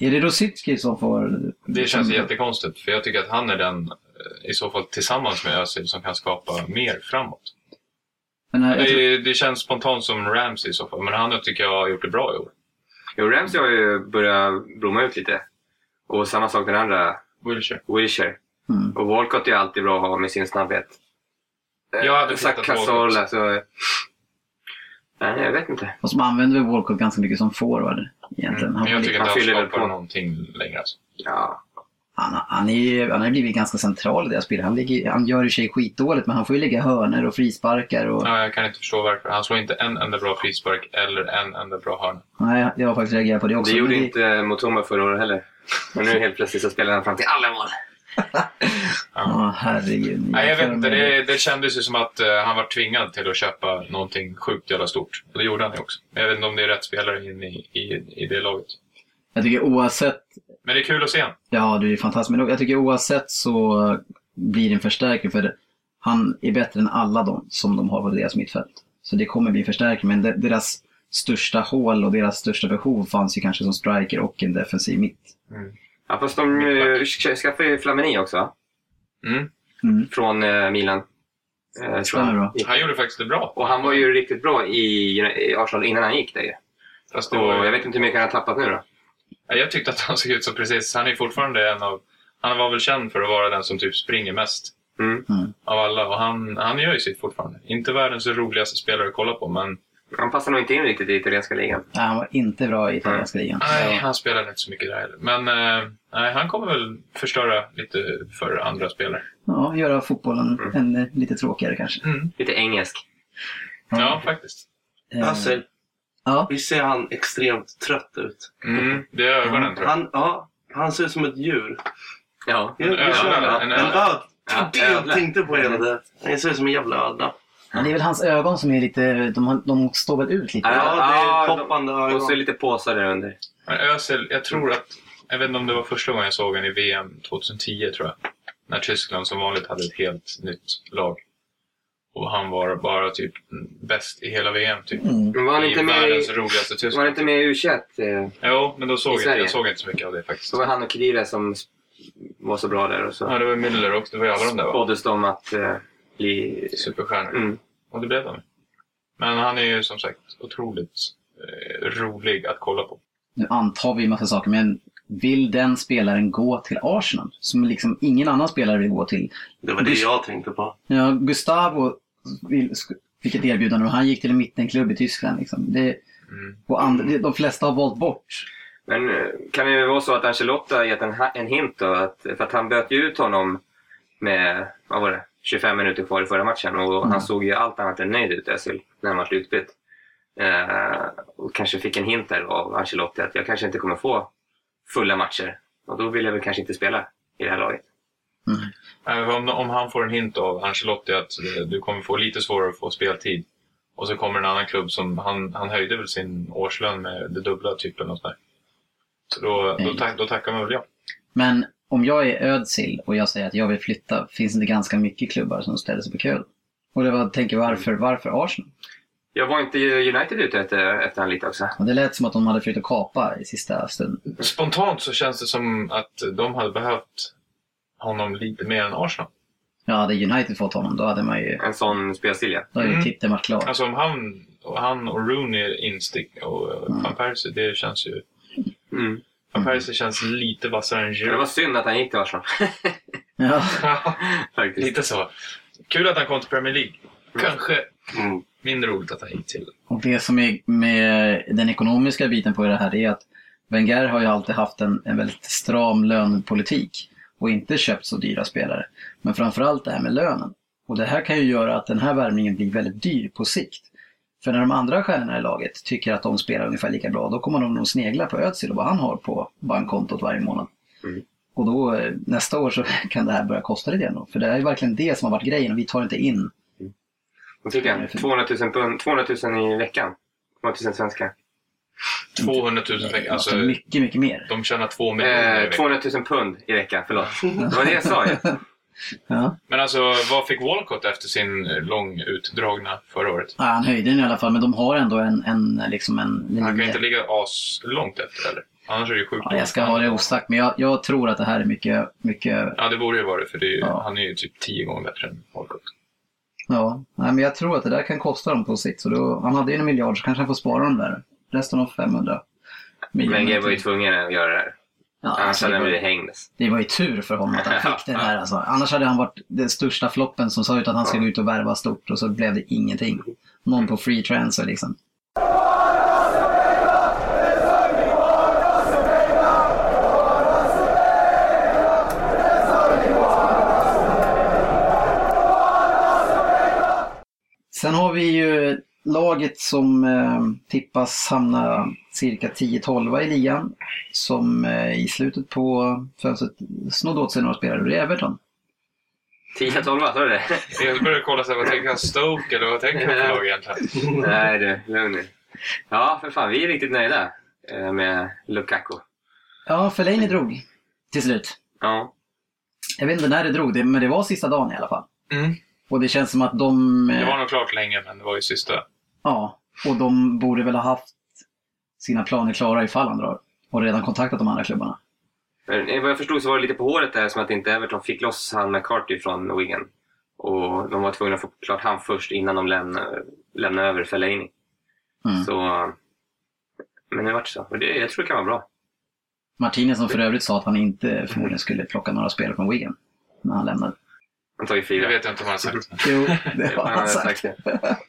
Är det Rosicki som får... Det känns jättekonstigt, för jag tycker att han är den, eh, i så fall tillsammans med Özil, som kan skapa mer framåt. Men, eh, jag tror, Det, det känns spontant som Ramsey i så fall, men han tycker jag har gjort det bra i år. Jo, Ramsey har ju börjat blomma ut lite. Och samma sak den andra, Wilshire. Wilshire. mm. Och Walcott är alltid bra att ha med sin snabbhet. Eh, Jag hade Cazorla, Walcott. så... Nej, jag vet inte. Fast man använder väl Walcott ganska mycket som forward egentligen. Han, Men jag tycker han inte han fyller väl skapar på. någonting längre. Alltså. Ja. han, han, är ju, han har blivit ganska central i deras spel. Han, ligger, han gör i sig skitdåligt men han får ju lägga hörner och frisparkar. Och, Ja, jag kan inte förstå varför. Han slår inte en enda bra frispark eller en enda bra hörna. Nej, jag har faktiskt reagerat på det också. Det gjorde men inte Motoma förra året heller. Men nu helt plötsligt så spelar han fram till alla mål. Ja, herregud. Nej, jag vet inte. Det, det kändes ju som att eh, han var tvingad till att köpa någonting sjukt jävla stort. Och det gjorde han ju också. Jag vet inte om det är rätt spelare in i, i, i det laget. Jag tycker oavsett Men det är kul att se honom. Ja, det är fantastiskt. Men jag tycker oavsett så blir det en förstärkning för han är bättre än alla de som de har på deras mittfält. Så det kommer bli en förstärkning. Men de- deras största hål och deras största behov fanns ju kanske som striker och en defensiv mitt. Ja, fast de uh, skaffade ju Flamini också? Mm. Mm. Från eh, Milan. Eh, tror jag. bra. Han gjorde faktiskt det bra. Och han var ju riktigt bra i, i Arsenal innan han gick där ju. Fast Och var, jag vet inte hur mycket han har tappat nu då. Ja, jag tyckte att han såg ut som precis... Han är fortfarande en av... Han var väl känd för att vara den som typ springer mest Mm. av alla. Och han, han gör ju sitt fortfarande. Inte världens roligaste spelare att kolla på, men Han passar nog inte in riktigt i italienska ligan. Nej, han var inte bra i italienska ligan. nej, han spelar inte så mycket där heller. Men eh, nej, han kommer väl förstöra lite för andra spelare. Ja, göra fotbollen ännu lite tråkigare kanske. Mm. Lite engelsk. Ja, faktiskt. Eh, Alltså, ja. visst ser han extremt trött ut? Mm, det är ögonen tror jag. Han, ja, han ser ut som ett djur. Ja. Jag ödla, en En ödla. öd. Ja, Det jag tänkte på hela tiden. Han ser ut som en jävla ödla. Men det är väl hans ögon som är lite, de, har- de står väl ut lite. Ja, Ja, det är ja, hoppande Och så ögon. lite påsar där under. Men Özil, jag tror att... Jag vet inte om det var första gången jag såg honom i VM 2010 tror jag. När Tyskland som vanligt hade ett helt nytt lag. Och han var bara typ bäst i hela VM. Typ. Mm. Men var han I inte med världens i, roligaste var han Tyskland. inte med i U21? eh, Jo, men då såg I jag, Sverige? jag såg inte så mycket av det faktiskt. Så var han och Khedira som var så bra där och så Ja, det var Müller också. Det var ju alla de där va? spåddes de att eh, bli... Superstjärnor. Mm. Och det blev de. Men han är ju som sagt otroligt eh, rolig att kolla på. Nu antar vi en massa saker, men vill den spelaren gå till Arsenal? Som liksom ingen annan spelare vill gå till. Det var det jag tänkte på. Ja, Gustavo vill, fick ett erbjudande och han gick till en mittenklubb i Tyskland. Liksom. Det, Mm. och and, det- de flesta har valt bort. Men eh, kan det vara så att Ancelotti har gett en, en hint då? Att, för att han böt ju ut honom med, vad var det, 25 minuter kvar i förra matchen och Mm. han såg ju allt annat än nöjd ut, Özil, när han var slutbytt. Eh, och kanske fick en hint där av Ancelotti att jag kanske inte kommer få fulla matcher. Och då vill jag väl kanske inte spela i det här laget. Nej, Om, om han får en hint av Ancelotti att eh, du kommer få lite svårare att få speltid och så kommer en annan klubb som han, han höjde väl sin årslön med det dubbla typ eller något där. Så då, då, Nej. tack, då tackar man väl ja. Men om jag är Ödsil och jag säger att jag vill flytta, finns det inte ganska mycket klubbar som ställer sig på kö? Och det var, tänker varför, varför Arsenal? Jag var inte United ute efter, efter han lite också? Och det lät som att de hade försökt att kapa i sista stund. Spontant så känns det som att de hade behövt honom lite mer än Arsenal. Ja, hade United fått honom, då hade man ju, En sån spelstil, ja. då hade ju Mm. titeln varit klar. Alltså om han och, han och Rooney instick och Mm. Van Persie, det känns ju... Mm. Van Persie känns lite vassare än Det var Giroud. synd att han gick till Arsenal. Ja. Faktiskt. lite så. Kul att han kom till Premier League. Kanske Mm. mindre roligt att han gick till Och det som är med den ekonomiska biten på det här är att Wenger har ju alltid haft en, en väldigt stram lönepolitik och inte köpt så dyra spelare. Men framförallt det här med lönen. Och det här kan ju göra att den här värvningen blir väldigt dyr på sikt. För när de andra stjärnorna i laget tycker att de spelar ungefär lika bra, då kommer de nog snegla på Özil och vad han har på bankkontot varje månad. Mm. Och då eh, nästa år så kan det här börja kosta lite då. För det är ju verkligen det som har varit grejen och vi tar inte in. Vad fick han? 200 000, pund, 200 000 i veckan. 200 000 svenska. 200 000 veckor. Alltså, mycket, mycket mer. de tjänar 2 miljoner Eh, veckan. 200 000 pund i veckan, förlåt. Det var det jag sa ju. Ja. Men alltså, vad fick Walcott efter sin lång utdragna förra året? Ja, han höjde den i alla fall, men de har ändå en, en, liksom en Han kan linje. inte ligga as långt efter eller? Annars är det ju sjukt. Ja, jag ska ha det osagt, men jag, jag tror att det här är mycket, mycket Ja, det borde ju vara det, för det är ju, Ja. han är ju typ 10 gånger bättre än Walcott. Ja, nej, men jag tror att det där kan kosta dem på sikt. Så då, han hade ju en miljard så kanske han får spara dem där. Resten av 500 Wenger var ju tvungen att göra det här. Ja, Annars alltså, hade det, han blivit hängdes. det var ju tur för honom att han fick det där. Alltså. Annars hade han varit den största floppen som sa ut att han skulle ut och värva stort och så blev det ingenting. Någon på free transfer liksom. Sen har vi ju laget som eh, tippas hamna cirka 10-12 i ligan. Som eh, i slutet på fönstret snodde åt sig några spelare. Det är Everton. 10-12, sa du det? Jag började kolla så här, vad tänker han? Stoke eller vad tänker han för lag egentligen? Nej du, lugn nu. Ja, för fan, vi är riktigt nöjda eh, med Lukaku. Ja, Fellaini drog till slut. Ja. Jag vet inte när det drog, det, men det var sista dagen i alla fall. Mm. Och det känns som att de... eh, Det var nog klart länge, men det var ju sista. Ja, och de borde väl ha haft sina planer klara ifall han drar. Och redan kontaktat de andra klubbarna. Men eh, vad jag förstod så var det lite på håret där som att inte Everton fick loss han McCarthy från Wigan. Och de var tvungna att få klart han först innan de lämnade, lämnade över Fellaini. Mm. Så... Men det vart så. Och det, jag tror det kan vara bra. Martinez som för övrigt sa att han inte förmodligen skulle plocka några spelare från Wigan. När han lämnade. Han tar ju Det fyra. vet jag inte om han har sagt. Jo, det har Han sagt.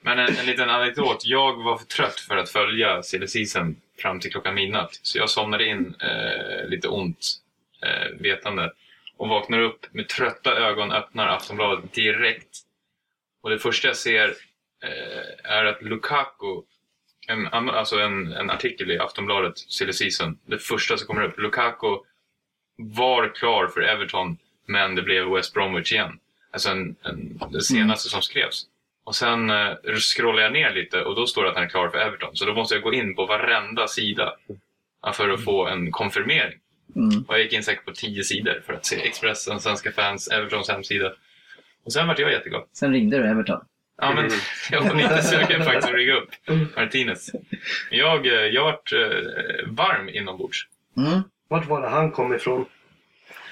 Men en, en liten anekdot. Jag var för trött för att följa silly season fram till klockan midnatt. Så jag somnade in eh, lite ont eh, vetande. Och vaknar upp med trötta ögon, öppnar Aftonbladet direkt. Och det första jag ser eh, är att Lukaku, en, alltså en, en artikel i Aftonbladet, silly season. Det första som kommer upp. Lukaku var klar för Everton, men det blev West Bromwich igen. Alltså en, en, det senaste som skrevs. Och sen eh, scrollar jag ner lite och då står det att han är klar för Everton. Så då måste jag gå in på varenda sida för att få en konfirmering. Mm. Och jag gick in säkert på tio sidor för att se Expressen, Svenska fans, Evertons hemsida. Och sen vart jag jätteglad. Sen ringde du Everton. Ja, men jag var lite sugen faktiskt att ringa upp Martinez. Jag, eh, jag vart eh, varm inombords. Mm. Vart var det han kom ifrån?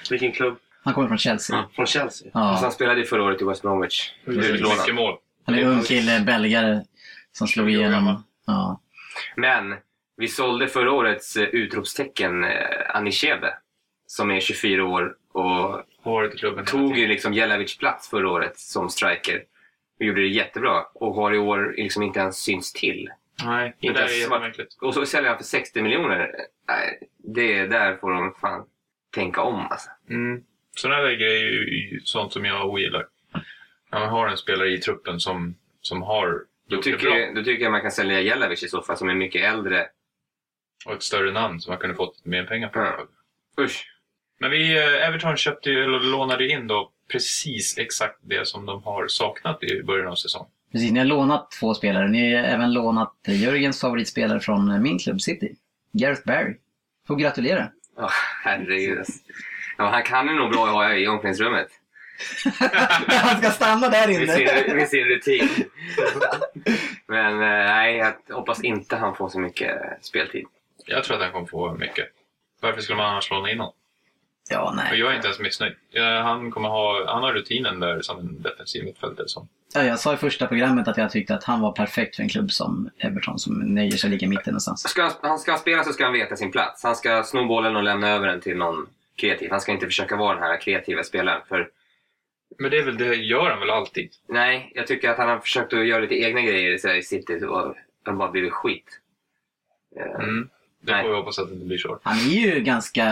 Vilken klubb? Han kommer från Chelsea. Mm. Från Chelsea? Och Ja. han spelade ju förra året i West Bromwich. Mycket mål. Han är en ung kille, belgare, som slog 20 år gammal. igenom. Ja. Men vi sålde förra årets eh, utropstecken eh, Anichebe. Som är 24 år och tog ju liksom Jelavic plats förra året som striker. Och gjorde det jättebra. Och har i år liksom inte ens syns till. Nej, det inte där är jättemärkligt. Och så säljer han för 60 miljoner. Nej, det där får de fan tänka om alltså. Mm. Sådana där grejer är ju sånt som jag ogillar. När man har en spelare i truppen som, som har Då gjort det tycker, då tycker jag man kan sälja Jelavic i så fall som är mycket äldre. och ett större namn som man kunde fått mer pengar på. Ja. Usch. Men vi, eh, Everton köpte ju, eller lånade in då precis exakt det som de har saknat i början av säsongen. Precis, ni har lånat två spelare. Ni har även lånat Jörgens favoritspelare från min klubb City. Gareth Barry. Får gratulera. Oh, herregud. Ja, han kan ju nog bra att ha i omklädningsrummet. Han ska stanna där Med inne. sin, med sin rutin. Men eh, nej, jag hoppas inte han får så mycket speltid. Jag tror att han kommer få mycket. Varför skulle man annars låna in honom? Ja, Och nej. jag är inte ens missnöjd. Han, kommer ha, han har rutinen där som en defensiv mittfältare. Som. Ja, jag sa i första programmet att jag tyckte att han var perfekt för en klubb som Everton som nöjer sig ligga i mitten någonstans. Ska han, han ska spela så ska han veta sin plats. Han ska sno bollen och lämna över den till någon kreativ. Han ska inte försöka vara den här kreativa spelaren. För Men det, är väl, det gör han väl alltid? nej, jag tycker att han har försökt att göra lite egna grejer så här i City och han bara blivit skit. Eh, Mm. Det Nej. får vi hoppas att det inte blir så. Han är ju ganska,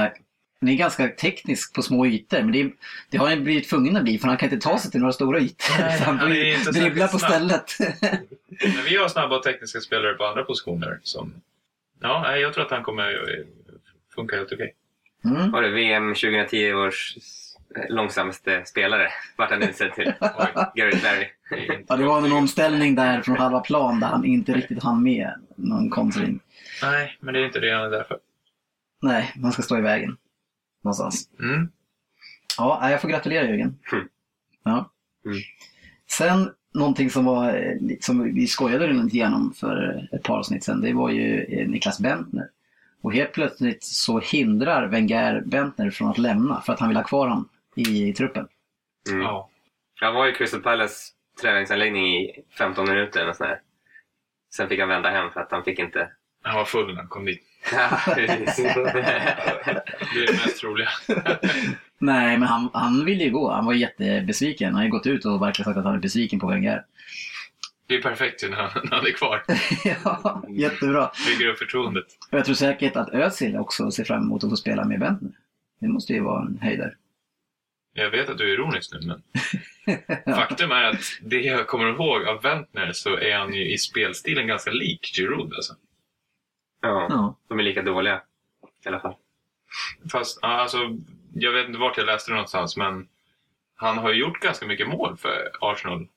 han är ganska teknisk på små ytor, men det, det har han blivit tvungen att bli för han kan inte ta sig till några stora ytor. Nej, Så han han är får ju dribbla på snabb. stället. Men vi har snabba och tekniska spelare på andra positioner som... Ja, jag tror att han kommer funka helt okej. Mm. Var det VM 2010 års långsammaste spelare? Vart han utsedd till? Gareth Barry. Ja, det var en omställning där från halva plan där han inte riktigt hann med någon kontring. Nej, men det är inte det han är där för. Nej, man ska stå i vägen. Någonstans. Mm. Ja, jag får gratulera Jörgen. Mm. Ja. Mm. Sen någonting som, var, eh, som vi skojade lite igenom för ett par avsnitt sedan, det var ju eh, Niklas Bentner. Och helt plötsligt så hindrar Wenger Bentner från att lämna för att han vill ha kvar honom i, i truppen. Mm. Ja. Han var i Crystal Palace träningsanläggning i 15 minuter eller sån här. Sen fick han vända hem för att han fick inte... Han var full när han kom dit. Ja, precis. Det är det mest troliga. Nej, men han, han ville ju gå. Han var jättebesviken. Han har ju gått ut och verkligen sagt att han är besviken på Wenger. Det är perfekt ju när han, när han är kvar. ja, jättebra. Bygger upp förtroendet. Och jag tror säkert att Özil också ser fram emot att få spela med Bentner. Det måste ju vara en höjdare. Jag vet att du är ironisk nu, men faktum är att det jag kommer ihåg av Wentner så är han ju i spelstilen ganska lik Giroud alltså. ja, Ja. de är lika dåliga i alla fall. Fast, ja, alltså, jag vet inte vart jag läste det någonstans, men han har ju gjort ganska mycket mål för Arsenal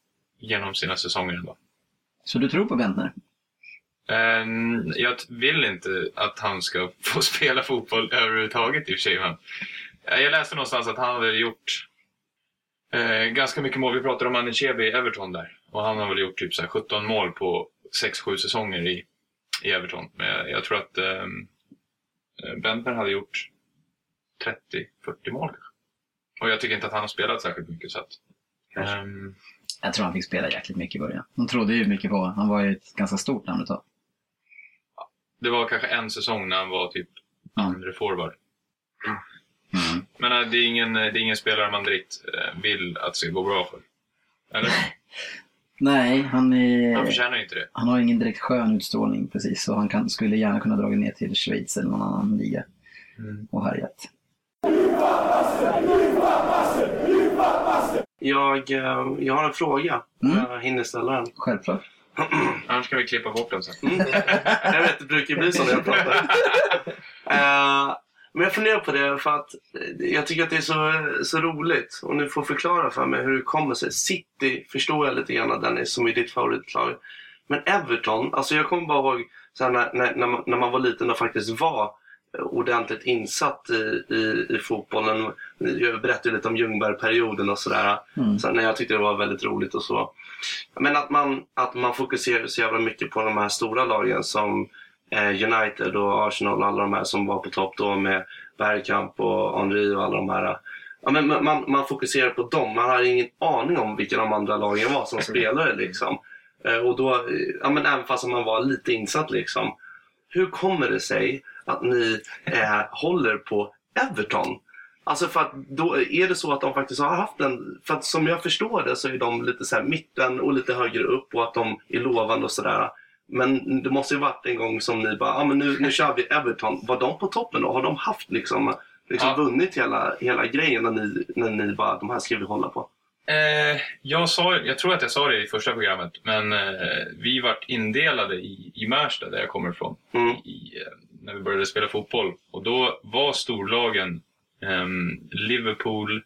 genom sina säsonger ändå. Så du tror på Bentner? Ehm, jag vill inte att han ska få spela fotboll överhuvudtaget i och för sig. Men eh, jag läste någonstans att han hade gjort eh, ganska mycket mål. Vi pratade om Anichebe i Everton där. Och han har väl gjort typ så här 17 mål på 6-7 säsonger i, i Everton. Men jag, jag tror att ehm, eh, Bentner hade gjort 30-40 mål. Och jag tycker inte att han har spelat särskilt mycket. Så att, Kanske. Jag tror han fick spela jäkligt mycket i början. De trodde ju mycket på honom. Han var ju ett ganska stort namn ett tag. det var kanske en säsong när han var typ Ja. andra forward. Mm. Men äh, det är ingen, det är ingen spelare man direkt eh, vill att det ska gå bra för. Eller? Nej, han, Han är, förtjänar ju inte det. han har ingen direkt skön utstrålning precis. Så han kan, skulle gärna kunna dra ner till Schweiz eller någon annan liga och härjat. Jag, eh, jag har en fråga. Mm. Jag hinner ställa den. Självklart. Annars kan vi klippa bort den sen. Mm. Jag vet, det brukar bli så när jag pratar. Eh, men jag funderar på det för att jag tycker att det är så, så roligt. Och nu får förklara för mig hur det kommer sig. City förstår jag lite grann Dennis, som är ditt favoritlag. Men Everton, alltså jag kommer bara ihåg så här, när, när, när, man, när man var liten och faktiskt var ordentligt insatt i, i, i fotbollen. Jag berättade lite om Ljungbergperioden och sådär. Mm. Så när jag tyckte det var väldigt roligt och så. Men att man, att man fokuserar så jävla mycket på de här stora lagen som eh, United och Arsenal och alla de här som var på topp då med Bergkamp och Henry och alla de här. Ja, men man- man, fokuserar på dem. Man har ingen aning om vilka de andra lagen var som spelare. Liksom. Eh, och då, ja, men även fast man var lite insatt. Liksom. Hur kommer det sig att ni eh, håller på Everton? Alltså för att då är det så att de faktiskt har haft en, för att som jag förstår det så är de lite så här mitten och lite högre upp och att de är lovande och sådär. Men det måste ju varit en gång som ni bara, ah, men nu, nu kör vi Everton. Var de på toppen då? Har de haft liksom, liksom Ja. vunnit hela, hela grejen när ni, när ni bara, de här ska vi hålla på? Eh, jag, sa, jag tror att jag sa det i första programmet, men eh, vi vart indelade i, i Märsta, där jag kommer ifrån, Mm. i, eh, när vi började spela fotboll. Och då var storlagen ehm, Liverpool,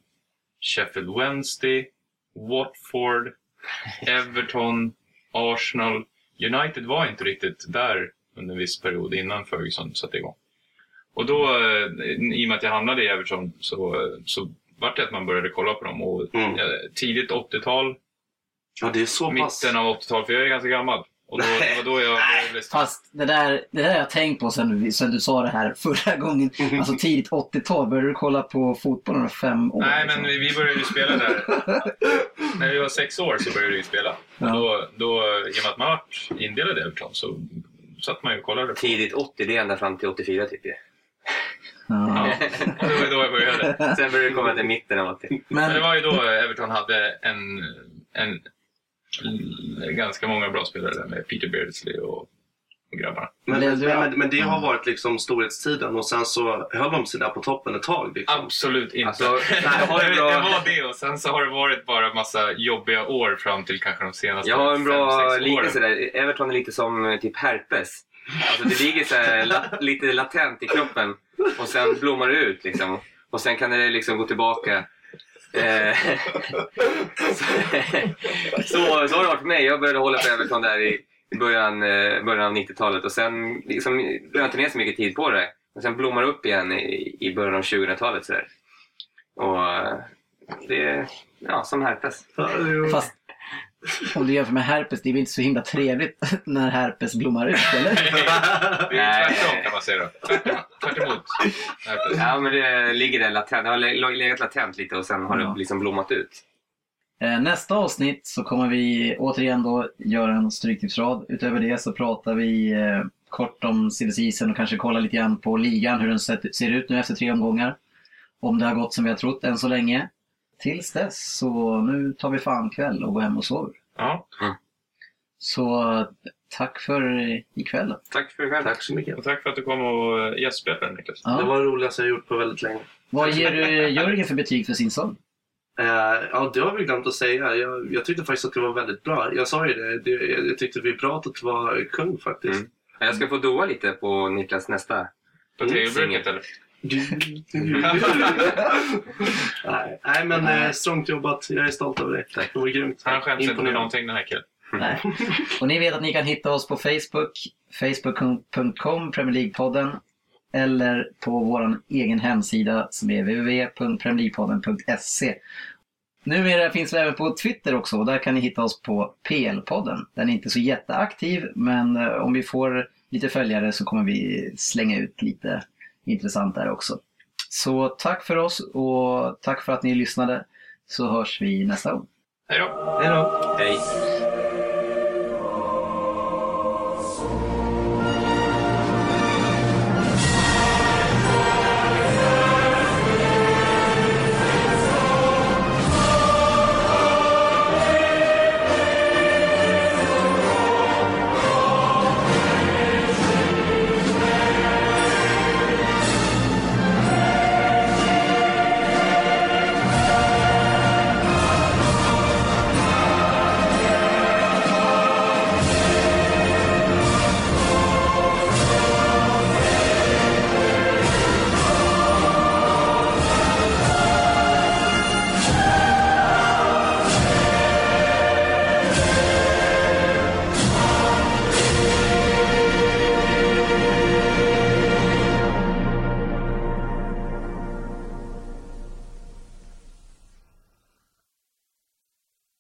Sheffield Wednesday, Watford, Everton, Arsenal. United var inte riktigt där under en viss period innan Ferguson satte igång. Och då, eh, i och med att jag hamnade i Everton, så, eh, så vart det att man började kolla på dem. Och, Mm. eh, tidigt 80-tal, Ja, det är så pass. mitten av 80-tal, för jag är ganska gammal. Och då, det var då jag bli Fast det där, det där har jag tänkt på sen, vi- sen du sa det här förra gången. Alltså tidigt 80-tal, började du kolla på fotboll när fem år? Nej, liksom? men vi, vi började ju spela där. När vi var sex år så började vi spela. Ja. Och då, då, I och med att man vart indelad i Everton så satt man ju och kollade. På. Tidigt 80, det är ända fram till 84 typ ju. Ja. Ja, det var då jag började. Sen började det komma till mitten av 80. Men det Men, var ju då Everton hade en, en ganska många bra spelare där med Peter Beardsley och. Men, Det- men, det- men, men det har Mm. varit liksom storhetstiden och sen så höll de sig där på toppen ett tag. Liksom. Absolut inte. Alltså, det, har en bra- det var det och sen så har det varit bara massa jobbiga år fram till kanske de senaste Jag har en bra liknelse åren. där. Everton är lite som eh, typ herpes. Alltså det ligger så här, la, lite latent i kroppen och sen blommar det ut liksom. Och sen kan det liksom gå tillbaka. Eh, så, så har det varit för mig. Jag började hålla på Everton där i i början, eh, början av 90-talet och sen liksom, lade jag inte ner så mycket tid på det. Och sen blommar det upp igen i, i början av 2000-talet. Så där. Och eh, det är ja, som herpes. Fast om du jämför med herpes, det är väl inte så himla trevligt när herpes blommar ut, eller? Det är tvärtom kan man säga då. Tvärt emot. Ja, men det ligger där latent. Det har le- legat latent lite och sen har Ja. det liksom blommat ut. Eh, Nästa avsnitt så kommer vi återigen då göra en stryktipsrad. Utöver det så pratar vi eh, kort om silly och kanske kolla lite grann på ligan, hur den ser ut nu efter tre omgångar. Om det har gått som vi har trott än så länge. Tills dess, så nu tar vi fan kväll och går hem och sover. Ja, Så tack för ikväll. Tack för ikväll. Tack så mycket. och tack för att du kom och eh, gästspelade Niklas. Ja. Det var det roligaste jag gjort på väldigt länge. Vad ger du Jörgen för betyg för sin son? Eh, ja, det har vi glömt att säga. Jag, jag tyckte faktiskt att det var väldigt bra. Jag sa ju det, det jag, jag tyckte vibratot var kung faktiskt. Mm. Jag ska få doa lite på Niklas nästa. På Mm, tegelbruket eller? Nej, nej, men eh, strångt jobbat. Jag är stolt över dig. Tack. Det var grymt. Han skäms inte med någonting den här killen. Nej. Och ni vet att ni kan hitta oss på Facebook, facebook.com Premier League-podden eller på vår egen hemsida som är www.premierleaguepodden.se. Numera finns vi även på Twitter också och där kan ni hitta oss på PL-podden. Den är inte så jätteaktiv men eh, om vi får lite följare så kommer vi slänga ut lite intressant där också. Så tack för oss och tack för att ni lyssnade så hörs vi nästa gång. Hej då! Hej då. Hej.